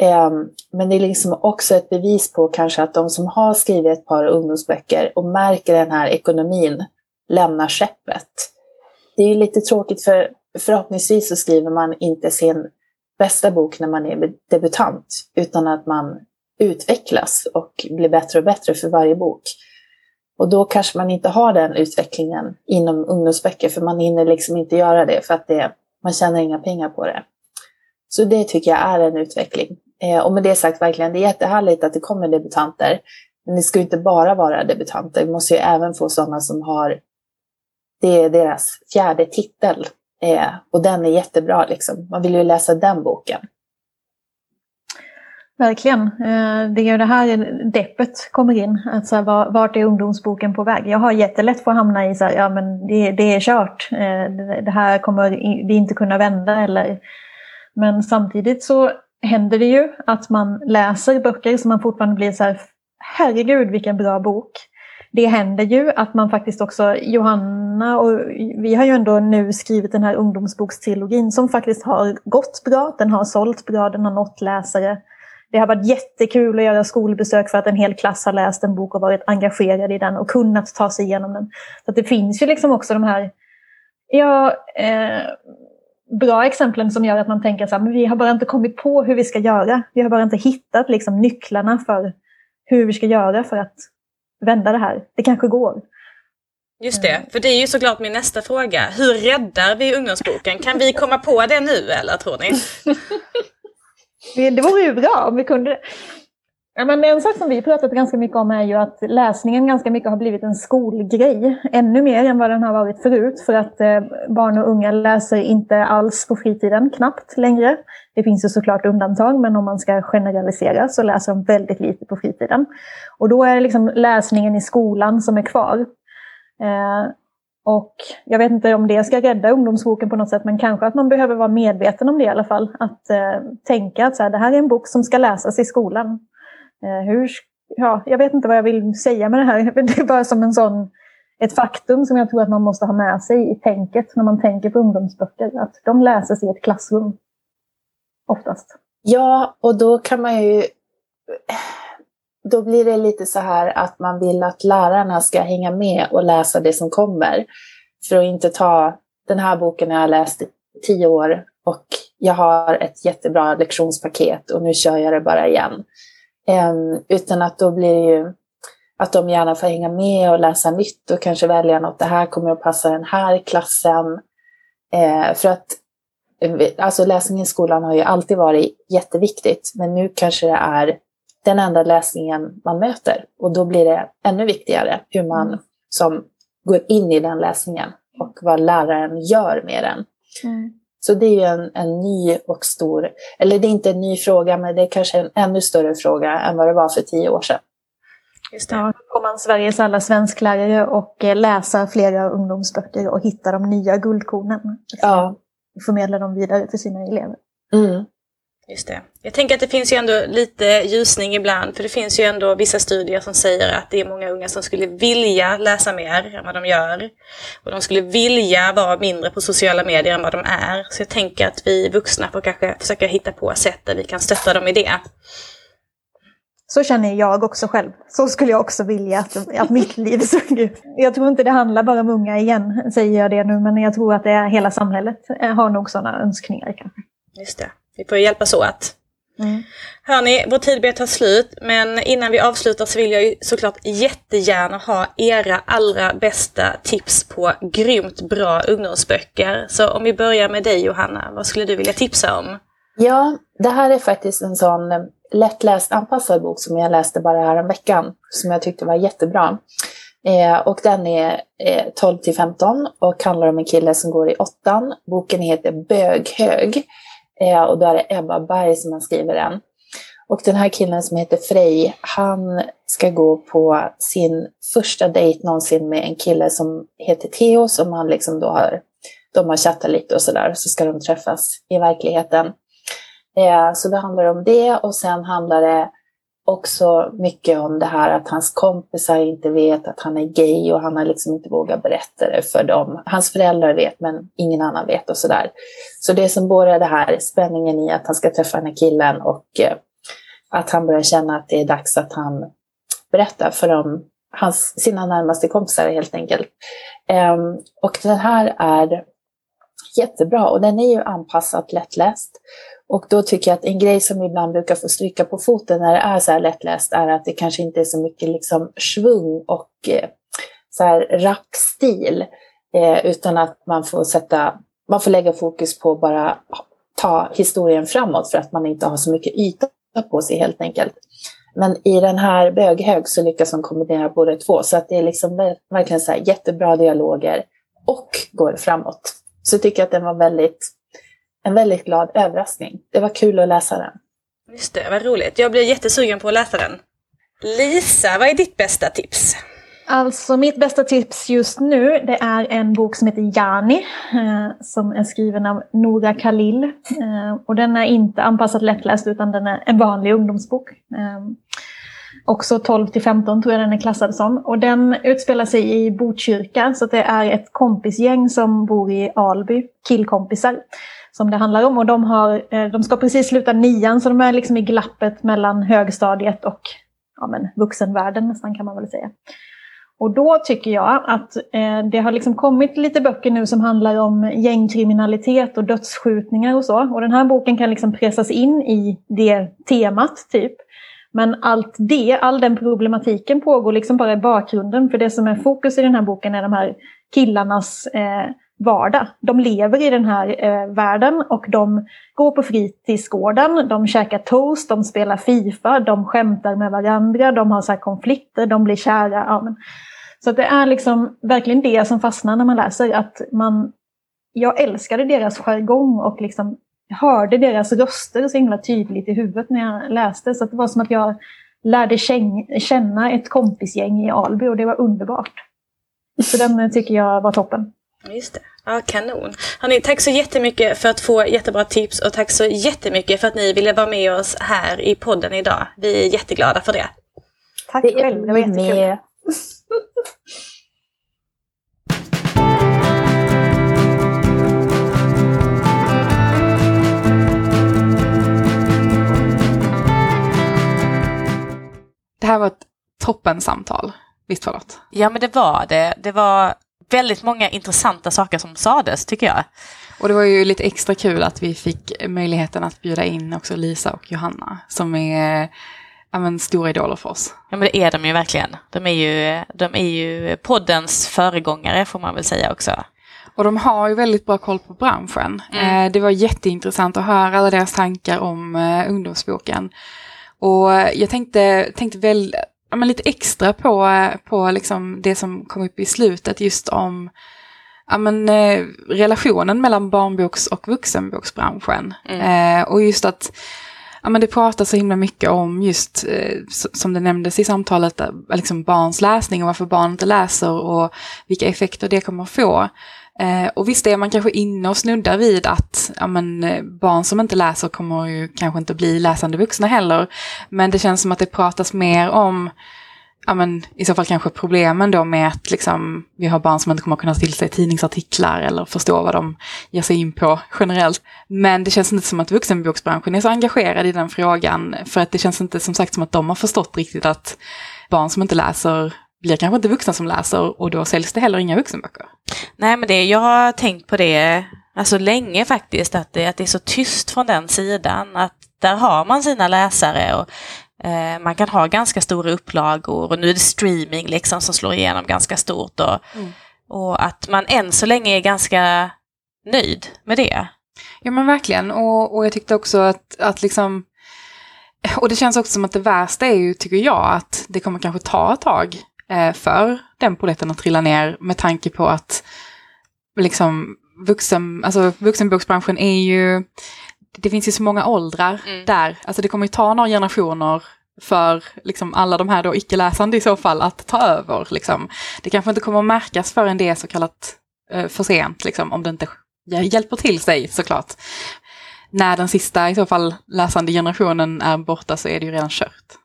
Ehm, men det är liksom också ett bevis på kanske att de som har skrivit ett par ungdomsböcker och märker den här ekonomin lämnar skeppet. Det är ju lite tråkigt för förhoppningsvis så skriver man inte sin bästa bok när man är debutant utan att man utvecklas och blir bättre och bättre för varje bok. Och då kanske man inte har den utvecklingen inom ungdomsböcker för man hinner liksom inte göra det för att det man tjänar inga pengar på det. Så det tycker jag är en utveckling. Eh, och med det sagt, verkligen, det är jättehärligt att det kommer debutanter. Men det ska ju inte bara vara debutanter. Vi måste ju även få sådana som har, det är deras fjärde titel. Eh, och den är jättebra liksom. Man vill ju läsa den boken. Verkligen. Eh, det är ju det här deppet kommer in. Alltså, vart är ungdomsboken på väg? Jag har jättelätt för att hamna i så här, ja men det, det är kört. Eh, det här kommer vi inte kunna vända. Eller... Men samtidigt så händer det ju att man läser böcker som man fortfarande blir så här, herregud vilken bra bok. Det händer ju att man faktiskt också, Johanna och vi har ju ändå nu skrivit den här ungdomsbokstrilogin som faktiskt har gått bra, den har sålt bra, den har nått läsare. Det har varit jättekul att göra skolbesök för att en hel klass har läst en bok och varit engagerad i den och kunnat ta sig igenom den. Så det finns ju liksom också de här, ja, eh, bra exemplen som gör att man tänker så här, men vi har bara inte kommit på hur vi ska göra. Vi har bara inte hittat liksom, nycklarna för hur vi ska göra för att vända det här. Det kanske går. Just det, för det är ju såklart min nästa fråga. Hur räddar vi ungdomsboken? Kan vi komma på det nu eller tror ni? det, vore ju bra om vi kunde det. Ja, men en sak som vi pratat ganska mycket om är ju att läsningen ganska mycket har blivit en skolgrej. Ännu mer än vad den har varit förut. För att eh, barn och unga läser inte alls på fritiden, knappt längre. Det finns ju såklart undantag, men om man ska generalisera så läser de väldigt lite på fritiden. Och då är det liksom läsningen i skolan som är kvar. Eh, och jag vet inte om det ska rädda ungdomsboken på något sätt, men kanske att man behöver vara medveten om det i alla fall. Att eh, tänka att så här, det här är en bok som ska läsas i skolan. Eh, hur, ja, jag vet inte vad jag vill säga med det här. Det är bara som en sån, ett faktum som jag tror att man måste ha med sig i tänket när man tänker på ungdomsböcker. Att de läses i ett klassrum. Oftast. Ja, och då kan man ju... Då blir det lite så här att man vill att lärarna ska hänga med och läsa det som kommer. För att inte ta den här boken jag har läst i tio år och jag har ett jättebra lektionspaket och nu kör jag det bara igen. Um, utan att då blir det ju att de gärna får hänga med och läsa nytt och kanske välja något. Det här kommer att passa den här klassen. Uh, för att eh, alltså läsning i skolan har ju alltid varit jätteviktigt, men nu kanske det är den enda läsningen man möter. Och då blir det ännu viktigare hur man mm. som går in i den läsningen och vad läraren gör med den. Mm. Så det är ju en, en ny och stor, eller det är inte en ny fråga, men det är kanske en ännu större fråga än vad det var för tio år sedan. Just det. Ja, får man Sveriges alla svensklärare och eh, läsa flera ungdomsböcker och hitta de nya guldkornen. Ja. Förmedla dem vidare till sina elever. Mm. Just det. Jag tänker att det finns ju ändå lite ljusning ibland, för det finns ju ändå vissa studier som säger att det är många unga som skulle vilja läsa mer än vad de gör. Och de skulle vilja vara mindre på sociala medier än vad de är. Så jag tänker att vi vuxna får kanske försöka hitta på sätt där vi kan stötta dem i det. Så känner jag också själv. Så skulle jag också vilja att, att mitt liv såg ut. Jag tror inte det handlar bara om unga igen, säger jag det nu, men jag tror att det är hela samhället har nog sådana önskningar kanske. Just det. Vi får hjälpas åt. Mm. Hörni, vår tid börjar ta slut, men innan vi avslutar så vill jag ju såklart jättegärna ha era allra bästa tips på grymt bra ungdomsböcker. Så om vi börjar med dig Johanna, vad skulle du vilja tipsa om? Ja, det här är faktiskt en sån eh, lättläst anpassad bok som jag läste bara här en veckan som jag tyckte var jättebra. Eh, och den är eh, 12 till 15 och handlar om en kille som går i åttan. Boken heter Böghög Eh, och då är det Ebba Berg som har skrivit den. Och den här killen som heter Frej, han ska gå på sin första dejt någonsin med en kille som heter Theo, som han liksom då har, de har chattat lite och sådär, så ska de träffas i verkligheten. Eh, så det handlar om det och sen handlar det också mycket om det här att hans kompisar inte vet att han är gay och han har liksom inte vågat berätta det för dem. Hans föräldrar vet men ingen annan vet och sådär. Så det som både är det här spänningen i att han ska träffa den här killen och eh, att han börjar känna att det är dags att han berättar för dem, hans, sina närmaste kompisar helt enkelt. Ehm, och den här är jättebra och den är ju anpassat lättläst. Och då tycker jag att en grej som ibland brukar få stryka på foten när det är så här lättläst är att det kanske inte är så mycket liksom svung och eh, så här rapp stil. Eh, utan att man får sätta, man får lägga fokus på bara ta historien framåt för att man inte har så mycket yta på sig helt enkelt. Men i den här Böghög så lyckas de kombinera båda två så att det är liksom verkligen så här jättebra dialoger och går framåt. Så jag tycker att den var väldigt en väldigt glad överraskning. Det var kul att läsa den. Just det, vad roligt. Jag blir jättesugen på att läsa den. Lisa, vad är ditt bästa tips? Alltså mitt bästa tips just nu det är en bok som heter Jani eh, som är skriven av Nora Khalil. Eh, och den är inte anpassad lättläst utan den är en vanlig ungdomsbok. Eh, också 12 till 15 tror jag den är klassad som. Och den utspelar sig i Botkyrka så det är ett kompisgäng som bor i Alby, killkompisar som det handlar om. Och de, har, eh, de ska precis sluta nian, så de är liksom i glappet mellan högstadiet och ja, men, vuxenvärlden nästan kan man väl säga. Och då tycker jag att eh, det har liksom kommit lite böcker nu som handlar om gängkriminalitet och dödsskjutningar och så. Och den här boken kan liksom pressas in i det temat typ. Men allt det, all den problematiken pågår liksom bara i bakgrunden. För det som är fokus i den här boken är de här killarnas eh, vardag. De lever i den här eh, världen och de går på fritidsgården, de käkar toast, de spelar Fifa, de skämtar med varandra, de har så konflikter, de blir kära. Ja, men. Så det är liksom verkligen det som fastnar när man läser. Att man, jag älskade deras jargong och liksom hörde deras röster så himla tydligt i huvudet när jag läste. Så det var som att jag lärde känna ett kompisgäng i Alby och det var underbart. Så den eh, tycker jag var toppen. Just det. Ja, kanon. Hörrni, tack så jättemycket för att få jättebra tips och tack så jättemycket för att ni ville vara med oss här i podden idag. Vi är jätteglada för det. Tack själv, det var jättekul. Det här var ett toppensamtal. Visst Charlotte? Ja men det var det. Det var väldigt många intressanta saker som sades tycker jag. Och det var ju lite extra kul att vi fick möjligheten att bjuda in också Lisa och Johanna som är ja, men, stora idoler för oss. Ja men det är de ju verkligen. De är ju, de är ju poddens föregångare får man väl säga också. Och de har ju väldigt bra koll på branschen. Mm. Eh, det var jätteintressant att höra alla deras tankar om eh, ungdomsboken. Och jag tänkte, tänkte väl ja, men lite extra på, på liksom det som kom upp i slutet just om ja, men, eh, relationen mellan barnboks och vuxenboksbranschen. Mm. Eh, och just att ja, men det pratas så himla mycket om just, eh, som det nämndes i samtalet, eh, liksom barns läsning och varför barn inte läser och vilka effekter det kommer att få. Eh, och visst är man kanske inne och snuddar vid att ja, men, eh, barn som inte läser kommer ju kanske inte bli läsande vuxna heller. Men det känns som att det pratas mer om ja, men, i så fall kanske problemen då med att liksom, vi har barn som inte kommer kunna till sig tidningsartiklar eller förstå vad de ger sig in på generellt. Men det känns inte som att vuxenboksbranschen är så engagerad i den frågan för att det känns inte som sagt som att de har förstått riktigt att barn som inte läser blir kanske inte vuxna som läser och då säljs det heller inga vuxenböcker. Nej men det, jag har tänkt på det alltså länge faktiskt, att det, att det är så tyst från den sidan. Att där har man sina läsare och eh, man kan ha ganska stora upplagor och nu är det streaming liksom som slår igenom ganska stort. Och, mm. och att man än så länge är ganska nöjd med det. Ja men verkligen och, och jag tyckte också att, att liksom och det känns också som att det värsta är ju, tycker jag, att det kommer kanske ta ett tag för den poletten att trilla ner med tanke på att liksom vuxen, alltså vuxenboksbranschen är ju, det finns ju så många åldrar mm. där, alltså det kommer ju ta några generationer för liksom alla de här då icke-läsande i så fall att ta över. Liksom. Det kanske inte kommer att märkas förrän det är så kallat eh, för sent, liksom, om det inte hjälper till sig såklart. När den sista i så fall läsande generationen är borta så är det ju redan kört.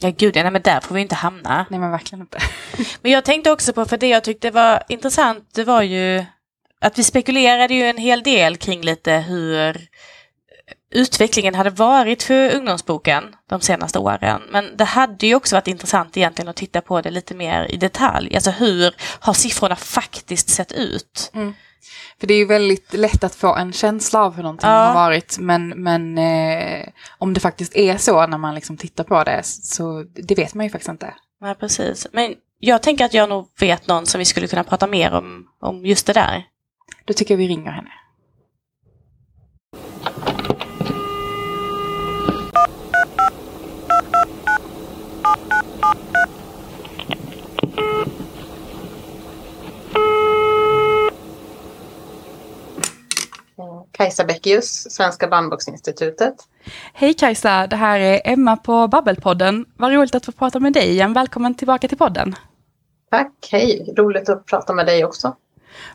Ja gud, nej men där får vi inte hamna. Nej men verkligen inte. men jag tänkte också på, för det jag tyckte var intressant, det var ju att vi spekulerade ju en hel del kring lite hur utvecklingen hade varit för ungdomsboken de senaste åren. Men det hade ju också varit intressant egentligen att titta på det lite mer i detalj. Alltså hur har siffrorna faktiskt sett ut? Mm. För det är ju väldigt lätt att få en känsla av hur någonting ja. har varit. Men, men eh, om det faktiskt är så när man liksom tittar på det så det vet man ju faktiskt inte. Nej, precis. Men jag tänker att jag nog vet någon som vi skulle kunna prata mer om, om just det där. Då tycker jag vi ringer henne. Kajsa Bäckius, Svenska bandboksinstitutet. Hej Kajsa, det här är Emma på Babbelpodden. Vad roligt att få prata med dig igen. Välkommen tillbaka till podden. Tack, hej. Roligt att prata med dig också.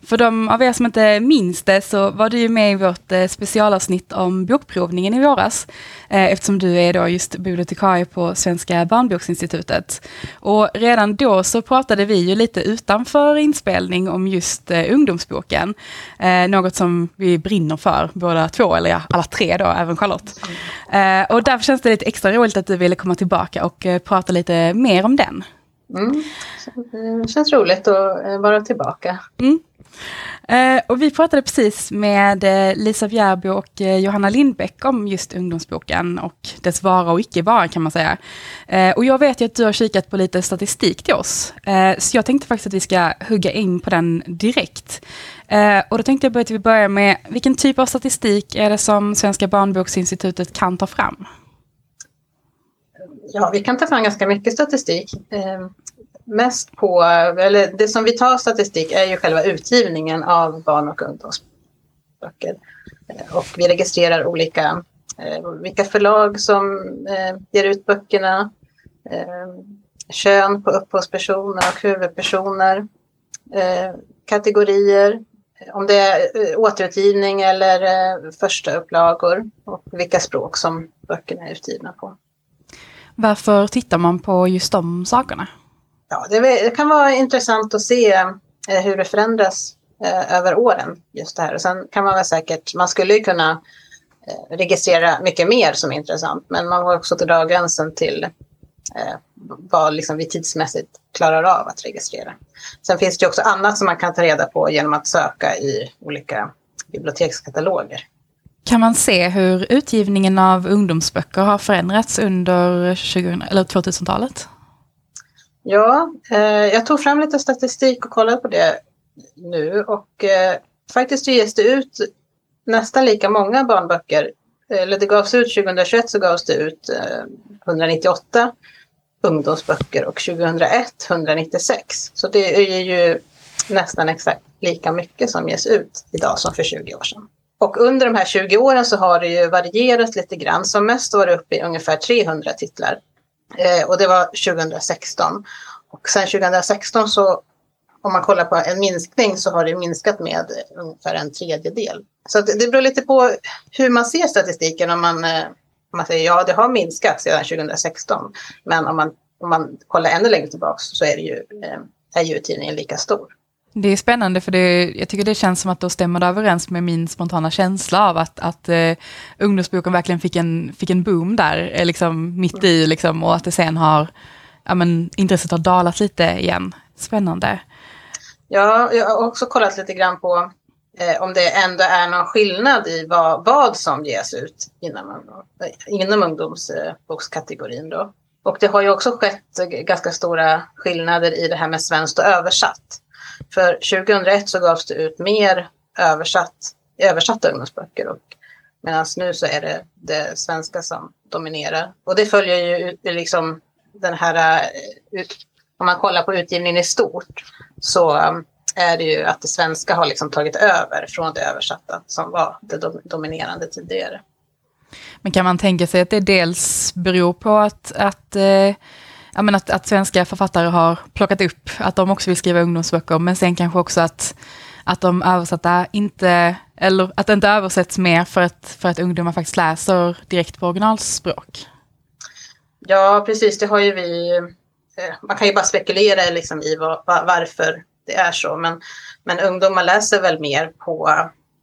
För de av er som inte minns det så var du ju med i vårt eh, specialavsnitt om bokprovningen i våras. Eh, eftersom du är då just bibliotekarie på Svenska barnboksinstitutet. Och redan då så pratade vi ju lite utanför inspelning om just eh, ungdomsboken. Eh, något som vi brinner för båda två, eller ja, alla tre då, även Charlotte. Eh, och därför känns det lite extra roligt att du ville komma tillbaka och eh, prata lite mer om den. Mm. Det känns roligt att eh, vara tillbaka. Mm. Eh, och vi pratade precis med Lisa Bjärby och Johanna Lindbäck om just ungdomsboken och dess vara och icke vara kan man säga. Och jag vet ju att du har kikat på lite statistik till oss, så jag tänkte faktiskt att vi ska hugga in på den direkt. Och då tänkte jag att vi börjar med, vilken typ av statistik är det som Svenska barnboksinstitutet kan ta fram? Ja, vi kan ta fram ganska mycket statistik. Ehm, mest på, eller det som vi tar statistik är ju själva utgivningen av barn och ungdomsböcker. Eh, och vi registrerar olika, eh, vilka förlag som eh, ger ut böckerna, ehm, kön på upphovspersoner och huvudpersoner, ehm, kategorier, om det är eh, återutgivning eller eh, första upplagor. Och vilka språk som böckerna är utgivna på. Varför tittar man på just de sakerna? ja, det, kan vara intressant att se eh, hur det förändras eh, över åren. just det här. Och sen kan man väl säkert, man skulle ju kunna eh, registrera mycket mer som är intressant, men man har också dra gränsen till eh, vad liksom vi tidsmässigt klarar av att registrera. Sen finns det också annat som man kan ta reda på genom att söka i olika bibliotekskataloger. Kan man se hur utgivningen av ungdomsböcker har förändrats under 2000-talet? Ja, eh, jag tog fram lite statistik och kollade på det nu och eh, faktiskt ges det ut nästan lika många barnböcker. Eller det gavs ut 2021 så gavs det ut eh, 198 ungdomsböcker och 2001 196. Så det är ju nästan exakt lika mycket som ges ut idag som för 20 år sedan. Och under de här 20 åren så har det ju varierat lite grann. Som mest var det uppe i ungefär 300 titlar Eh, och det var 2016. Och sen 2016 så om man kollar på en minskning så har det minskat med ungefär en tredjedel. Så det beror lite på hur man ser statistiken. Om man, eh, om man säger ja, det har minskat sedan 2016. Men om man, om man kollar ännu längre tillbaka så är, det ju, eh, är ju tidningen lika stor. Det är spännande för det, jag tycker det känns som att då stämmer det överens med min spontana känsla av att, att uh, ungdomsboken verkligen fick en, fick en boom där, eh, liksom mitt i liksom, och att det sen har, ja men intresset har dalat lite igen. Spännande. Ja, jag har också kollat lite grann på eh, om det ändå är någon skillnad i vad, vad som ges ut inom, inom ungdomsbokskategorin då. Och det har ju också skett eh, ganska stora skillnader i det här med svenskt och översatt. För 2001 så gavs det ut mer översatt, översatta ungdomsböcker och medan nu så är det det svenska som dominerar. Och det följer ju liksom den här, eh, om man kollar på utgivningen i stort så um, är det ju att det svenska har liksom tagit över från det översatta som var det dominerande tidigare. Men kan man tänka sig att det dels beror på att, att eh ja, men att, att svenska författare har plockat upp, att de också vill skriva ungdomsböcker, men sen kanske också att, att de översatta inte, eller att det inte översätts mer för att, för att ungdomar faktiskt läser direkt på originalspråk. Ja, precis, det har ju vi, eh, man kan ju bara spekulera liksom i var, varför det är så, men, men ungdomar läser väl mer på,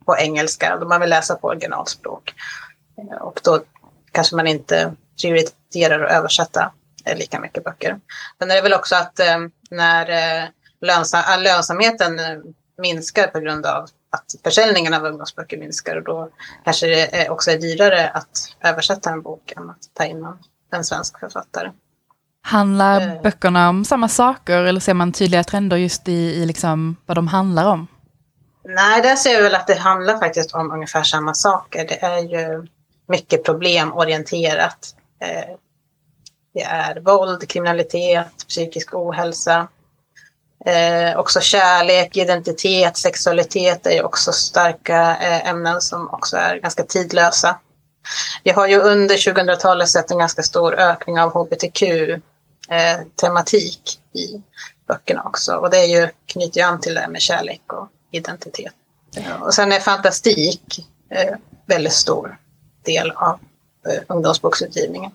på engelska, de vill läsa på originalspråk. Eh, och då kanske man inte prioriterar att översätta lika mycket böcker. Sen är det väl också att eh, när eh, lönsam, lönsamheten eh, minskar på grund av att försäljningen av ungdomsböcker minskar och då kanske det också är dyrare att översätta en bok än att ta in en, en svensk författare. Handlar eh. böckerna om samma saker eller ser man tydliga trender just i, i liksom vad de handlar om? Nej, där ser vi väl att det handlar faktiskt om ungefär samma saker. Det är ju mycket problemorienterat. Eh, det är våld, kriminalitet, psykisk ohälsa. Eh, också kärlek, identitet, sexualitet är också starka eh, ämnen som också är ganska tidlösa. Vi har ju under 2000-talet sett en ganska stor ökning av hbtq-tematik eh, i böckerna också. Och det är ju, knyter ju an till det här med kärlek och identitet. Och sen är fantastik eh, väldigt stor del av eh, ungdomsboksutgivningen.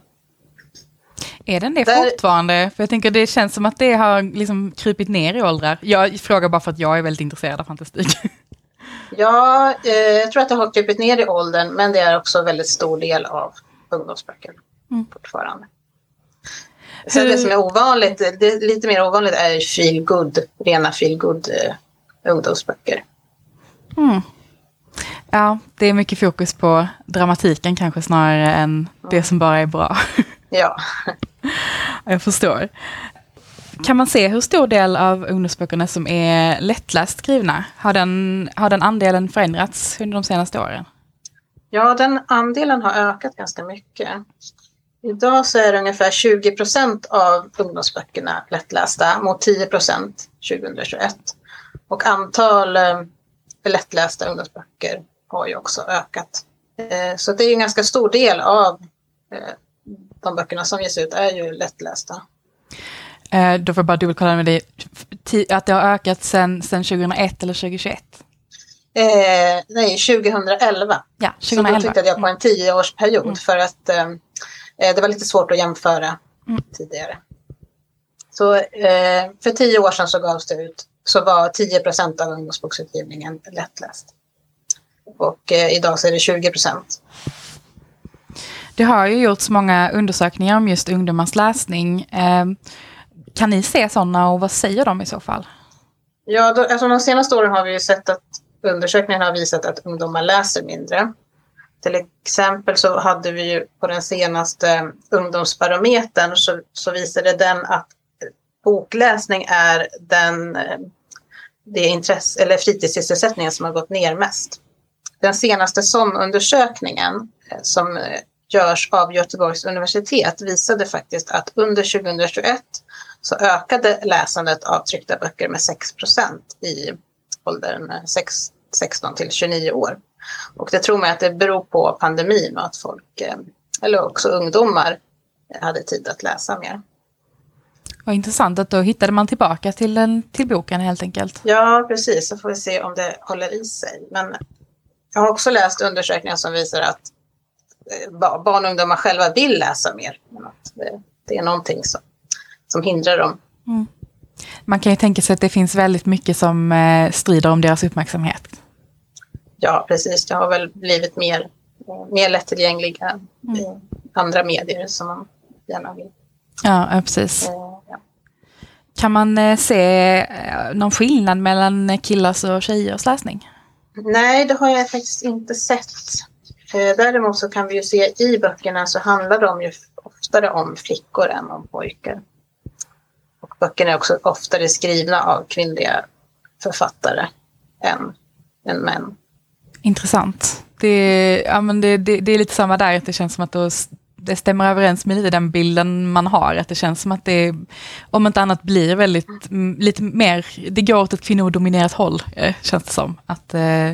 Är den det Där... fortfarande? För jag tänker det känns som att det har liksom krypit ner i åldrar. Jag frågar bara för att jag är väldigt intresserad av fantastik. Ja, eh, jag tror att det har krypit ner i åldern, men det är också en väldigt stor del av ungdomsböcker mm. fortfarande. Så det som är ovanligt, det är lite mer ovanligt är feel good, rena feel good eh, ungdomsböcker. Mm. Ja, det är mycket fokus på dramatiken kanske snarare än det som bara är bra. Ja. Jag förstår. Kan man se hur stor del av ungdomsböckerna som är lättläst skrivna? Har den, har den andelen förändrats under de senaste åren? Ja, den andelen har ökat ganska mycket. Idag så är det ungefär 20 procent av ungdomsböckerna lättlästa mot 10 procent 2021. Och antal eh, lättlästa ungdomsböcker har ju också ökat. Eh, så det är en ganska stor del av eh, de böckerna som ges ut är ju lättlästa. Eh, då får jag bara dubbelkolla med dig, att det har ökat sedan 2001 eller 2021? Eh, nej, 2011. Ja, 2011. Så då tittade jag på en tioårsperiod mm. för att eh, det var lite svårt att jämföra mm. tidigare. Så eh, för tio år sedan så gavs det ut, så var 10 procent av ungdomsboksutgivningen lättläst. Och eh, idag så är det 20 procent. Det har ju gjorts många undersökningar om just ungdomars läsning. Ehm, kan ni se sådana och vad säger de i så fall? Ja, då, alltså de senaste åren har vi ju sett att undersökningen har visat att ungdomar läser mindre. Till exempel så hade vi ju på den senaste ungdomsbarometern så, så visade den att bokläsning är den eh, det intresse, eller fritidssysselsättningen som har gått ner mest. Den senaste SOM-undersökningen eh, som eh, görs av Göteborgs universitet visade faktiskt att under 2021 så ökade läsandet av tryckta böcker med 6% i åldern 6, 16 till 29 år. Och det tror man att det beror på pandemin och att folk, eh, eller också ungdomar, hade tid att läsa mer. Vad intressant att då hittade man tillbaka till, den, till boken helt enkelt. Ja, precis. Så får vi se om det håller i sig. Men jag har också läst undersökningar som visar att barn och ungdomar själva vill läsa mer. Det, är någonting som som hindrar dem. Mm. Man kan ju tänka sig att det finns väldigt mycket som eh, strider om deras uppmärksamhet. Ja, precis. Det har väl blivit mer, mer lättillgängliga mm. andra medier som man gärna vill. Ja, precis. Eh, ja. Kan man eh, se någon skillnad mellan killars och tjejers läsning? Nej, det har jag faktiskt inte sett. Eh, däremot så kan vi ju se i böckerna så handlar de ju oftare om flickor än om pojkar. Och böckerna är också oftare skrivna av kvinnliga författare än, än män. Intressant. Det, ja, men det, det, det är lite samma där, att det känns som att då, det stämmer överens med lite den bilden man har. Att det känns som att det, om inte annat, blir väldigt, lite mer, det går åt ett kvinnodominerat håll, eh, känns det som. Att, eh,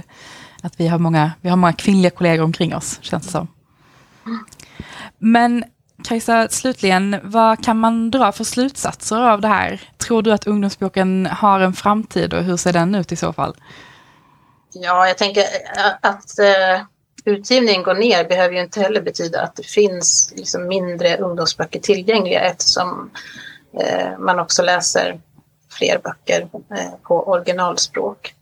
att vi, har många, vi har många kvinnliga kollegor omkring oss, känns det som. Men Kajsa, slutligen, vad kan man dra för slutsatser av det här? Tror du att ungdomsboken har en framtid och hur ser den ut i så fall? Ja, jag tänker att eh, utgivningen går ner behöver ju inte heller betyda att det finns liksom mindre ungdomsböcker tillgängliga eftersom eh, man också läser fler böcker eh, på originalspråk.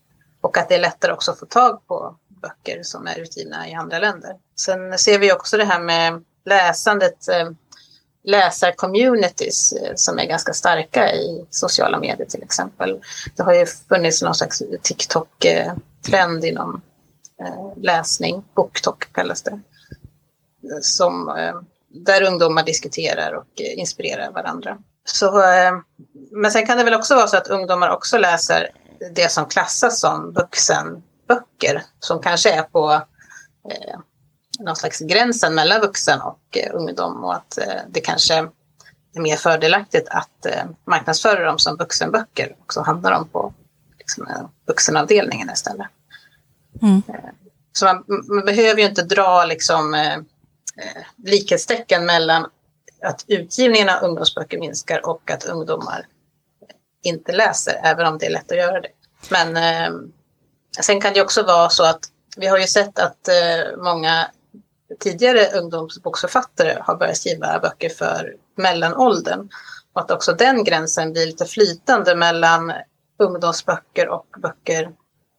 Och att det är lättare också att få tag på böcker som är utgivna i andra länder. Sen ser vi också det här med läsandet, eh, läsarcommunities eh, som är ganska starka i sociala medier till exempel. Det har ju funnits någon slags TikTok-trend eh, inom läsning, BookTok kallas det, som, där ungdomar diskuterar och inspirerar varandra. Så, men sen kan det väl också vara så att ungdomar också läser det som klassas som vuxenböcker som kanske är på någon slags gränsen mellan vuxen och eh, ungdom och att eh, det kanske är mer fördelaktigt att eh, marknadsföra dem som vuxenböcker och så hamnar de på liksom, vuxenavdelningen istället. Mm. Så man, man, behöver ju inte dra liksom, eh, likhetstecken mellan att utgivningen av ungdomsböcker minskar och att ungdomar inte läser, även om det är lätt att göra det. Men eh, sen kan det också vara så att vi har ju sett att eh, många tidigare ungdomsboksförfattare har börjat skriva böcker för mellanåldern. Och att också den gränsen blir lite flytande mellan ungdomsböcker och böcker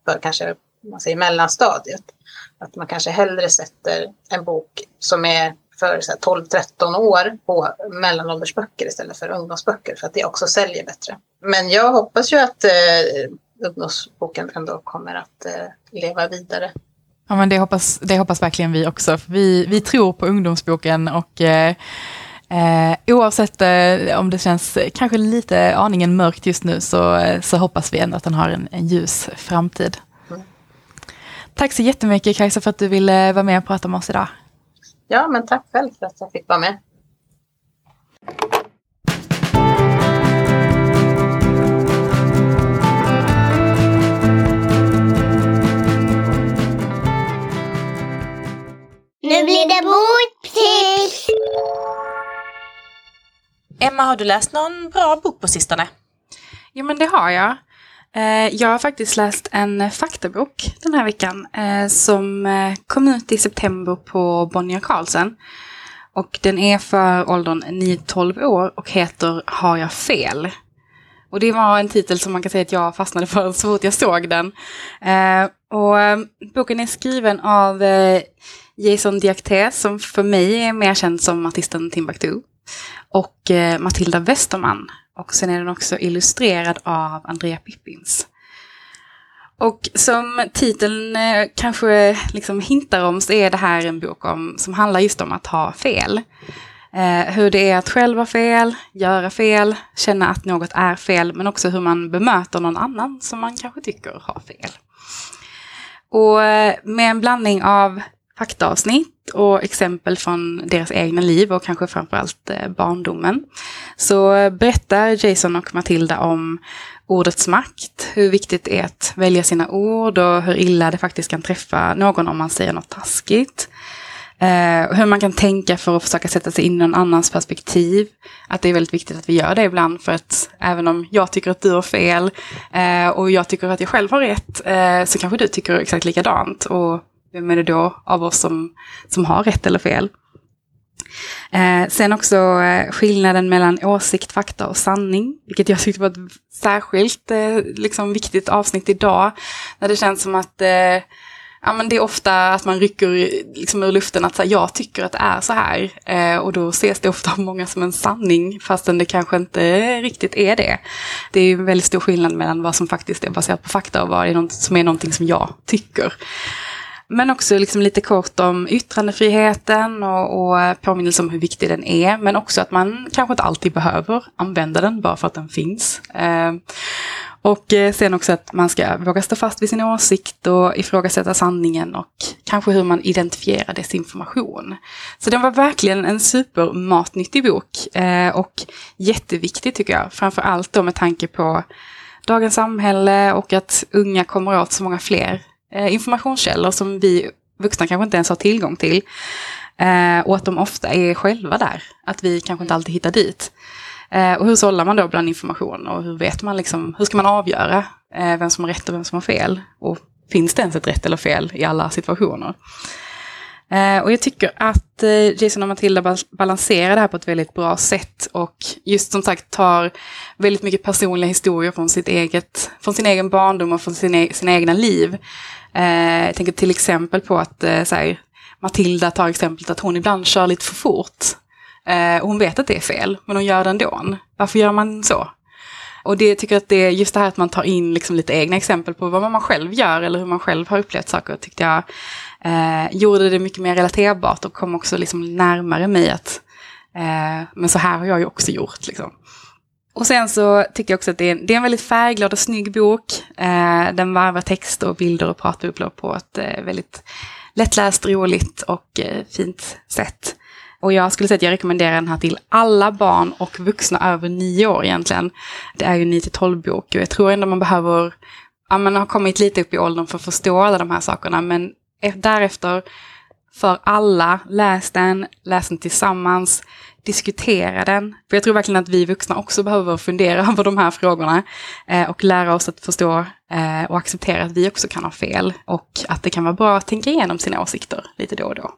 för kanske man säger mellanstadiet. Att man kanske hellre sätter en bok som är för 12-13 år på mellanåldersböcker istället för ungdomsböcker för att det också säljer bättre. Men jag hoppas ju att eh, ungdomsboken ändå kommer att eh, leva vidare. Ja, men det hoppas, det hoppas verkligen vi också. Vi, vi tror på ungdomsboken och eh, eh, oavsett eh, om det känns kanske lite aningen mörkt just nu så, så hoppas vi ändå att den har en, en ljus framtid. Mm. Tack så jättemycket Kajsa för att du ville vara med och prata med oss idag. Ja, men tack själv för att jag fick vara med. Nu blir det boktips! Emma, har du läst någon bra bok på sistone? Jo, men det har jag. Eh, jag har faktiskt läst en faktabok den här veckan eh, som eh, kom ut i september på Bonnier Carlsen. Och den är för åldern 9-12 år och heter Har jag fel? Och det var en titel som man kan säga att jag fastnade för så fort jag såg den. Och boken är skriven av Jason Diakité som för mig är mer känd som artisten Timbuktu. Och Matilda Westerman. Och sen är den också illustrerad av Andrea Pippins. Och som titeln eh, kanske liksom hintar om så är det här en bok om, som handlar just om att ha fel. Eh, hur det är att själv ha fel, göra fel, känna att något är fel, men också hur man bemöter någon annan som man kanske tycker har fel. Och eh, med en blandning av faktaavsnitt och exempel från deras egna liv och kanske framförallt eh, barndomen. Så eh, berättar Jason och Matilda om ordets makt, hur viktigt det är att välja sina ord och hur illa det faktiskt kan träffa någon om man säger något taskigt. Eh, hur man kan tänka för att försöka sätta sig in i någon annans perspektiv. Att det är väldigt viktigt att vi gör det ibland för att även om jag tycker att du har fel eh, och jag tycker att jag själv har rätt eh, så kanske du tycker exakt likadant. Och vem är det då av oss som, som har rätt eller fel? Eh, sen också eh, skillnaden mellan åsikt, fakta och sanning, vilket jag tyckte var ett särskilt eh, liksom viktigt avsnitt idag. När det känns som att eh, ja, men det är ofta att man rycker liksom ur luften att här, jag tycker att det är så här. Eh, och då ses det ofta av många som en sanning, fastän det kanske inte riktigt är det. Det är en väldigt stor skillnad mellan vad som faktiskt är baserat på fakta och vad är något, som är någonting som jag tycker. Men också liksom lite kort om yttrandefriheten och, och påminnelse om hur viktig den är. Men också att man kanske inte alltid behöver använda den bara för att den finns. Eh, och eh, sen också att man ska våga stå fast vid sin åsikt och ifrågasätta sanningen och kanske hur man identifierar desinformation. Så den var verkligen en supermatnyttig bok eh, och jätteviktig tycker jag. Framför allt då med tanke på dagens samhälle och att unga kommer åt så många fler Eh, informationskällor som vi vuxna kanske inte ens har tillgång till. Eh, och att de ofta är själva där, att vi kanske inte alltid hittar dit. Eh, och hur sållar man då bland information och hur vet man liksom, hur ska man avgöra vem som har rätt och vem som har fel? Och finns det ens ett rätt eller fel i alla situationer? Eh, och jag tycker att eh, Jason och Matilda balanserar det här på ett väldigt bra sätt och just som sagt tar väldigt mycket personliga historier från, sitt eget, från sin egen barndom och från sin e sina egna liv. Eh, jag tänker till exempel på att eh, så här, Matilda tar exemplet att hon ibland kör lite för fort. Eh, och hon vet att det är fel, men hon gör det ändå. Varför gör man så? Och det tycker jag att det är just det här att man tar in liksom lite egna exempel på vad man själv gör eller hur man själv har upplevt saker tyckte jag eh, gjorde det mycket mer relaterbart och kom också liksom närmare mig att eh, men så här har jag ju också gjort. Liksom. Och sen så tycker jag också att det är, en, det är en väldigt färgglad och snygg bok. Eh, den varvar text och bilder och pratbubblor på ett eh, väldigt lättläst, roligt och eh, fint sätt. Och jag skulle säga att jag rekommenderar den här till alla barn och vuxna över nio år egentligen. Det är ju 9 till 12 bok och jag tror ändå man behöver, ja man har kommit lite upp i åldern för att förstå alla de här sakerna men Eh, därefter för alla, läs den, läs den tillsammans, diskutera den. För jag tror verkligen att vi vuxna också behöver fundera över de här frågorna eh, och lära oss att förstå eh, och acceptera att vi också kan ha fel och att det kan vara bra att tänka igenom sina åsikter lite då och då.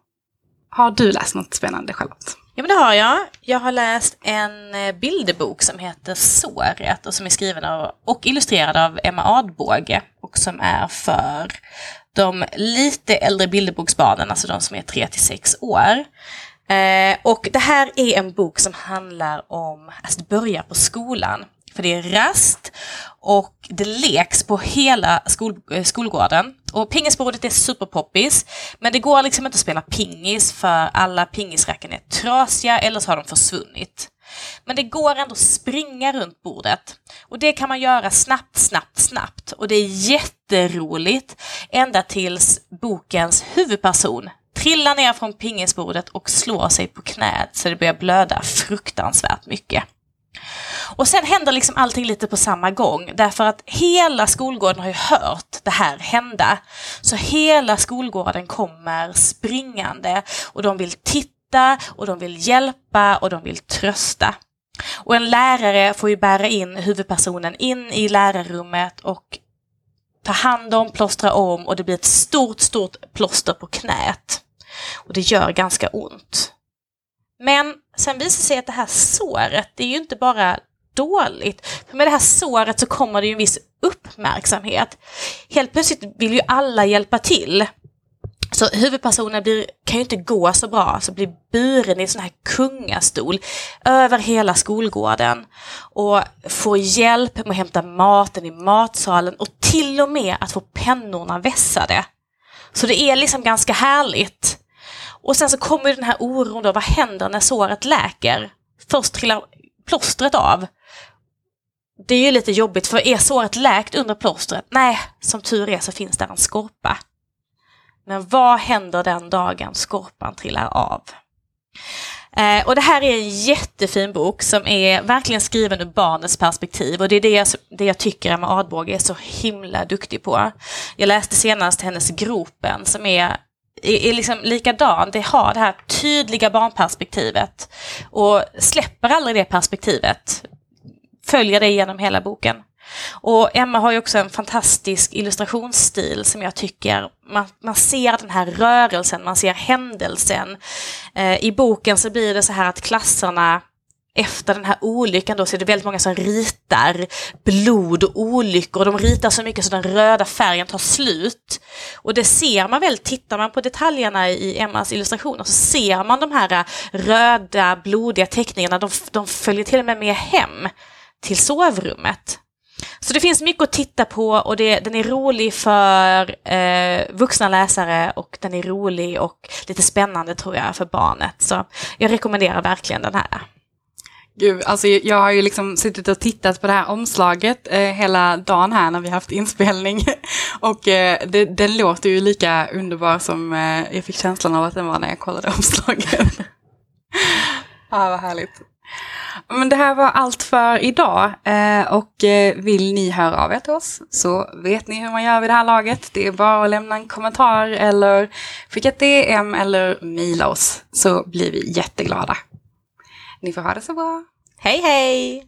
Har du läst något spännande Charlotte? Ja men det har jag. Jag har läst en eh, bilderbok som heter Såret och som är skriven av, och illustrerad av Emma Adbåge och som är för de lite äldre bilderboksbarnen, alltså de som är 3 till 6 år. Eh, och det här är en bok som handlar om att börja på skolan. För det är rast och det leks på hela skol, eh, skolgården. Och pingisbordet är superpoppis, men det går liksom inte att spela pingis för alla pingisracken är trasiga eller så har de försvunnit. Men det går ändå att springa runt bordet. Och det kan man göra snabbt, snabbt, snabbt. Och det är jätteroligt ända tills bokens huvudperson trillar ner från pingisbordet och slår sig på knät så det börjar blöda fruktansvärt mycket. Och sen händer liksom allting lite på samma gång därför att hela skolgården har ju hört det här hända. Så hela skolgården kommer springande och de vill titta och de vill hjälpa och de vill trösta. Och en lärare får ju bära in huvudpersonen in i lärarrummet och ta hand om, plåstra om och det blir ett stort, stort plåster på knät. Och det gör ganska ont. Men sen visar det sig att det här såret, det är ju inte bara dåligt. För med det här såret så kommer det ju en viss uppmärksamhet. Helt plötsligt vill ju alla hjälpa till. Så huvudpersonen blir, kan ju inte gå så bra, så blir buren i en sån här kungastol över hela skolgården och får hjälp med att hämta maten i matsalen och till och med att få pennorna vässade. Så det är liksom ganska härligt. Och sen så kommer den här oron då, vad händer när såret läker? Först trillar plåstret av. Det är ju lite jobbigt för är såret läkt under plåstret? Nej, som tur är så finns där en skorpa. Men vad händer den dagen skorpan trillar av? Eh, och det här är en jättefin bok som är verkligen skriven ur barnets perspektiv och det är det jag, det jag tycker Emma Adbåge är så himla duktig på. Jag läste senast hennes Gropen som är är, är liksom likadan. Det har det här tydliga barnperspektivet och släpper aldrig det perspektivet. Följer det genom hela boken. Och Emma har ju också en fantastisk illustrationsstil som jag tycker, man, man ser den här rörelsen, man ser händelsen. Eh, I boken så blir det så här att klasserna efter den här olyckan då så är det väldigt många som ritar blod och olyckor. De ritar så mycket så den röda färgen tar slut. Och det ser man väl, tittar man på detaljerna i Emmas illustrationer så ser man de här eh, röda blodiga teckningarna, de, de följer till och med med hem till sovrummet. Så det finns mycket att titta på och det, den är rolig för eh, vuxna läsare och den är rolig och lite spännande tror jag för barnet. Så jag rekommenderar verkligen den här. Gud, alltså jag har ju liksom suttit och tittat på det här omslaget eh, hela dagen här när vi haft inspelning. och eh, det, den låter ju lika underbar som eh, jag fick känslan av att den var när jag kollade omslaget. ah, vad härligt. Men det här var allt för idag eh, och eh, vill ni höra av er till oss så vet ni hur man gör vid det här laget. Det är bara att lämna en kommentar eller skicka ett DM eller mejla oss så blir vi jätteglada. Ni får ha det så bra. Hej hej!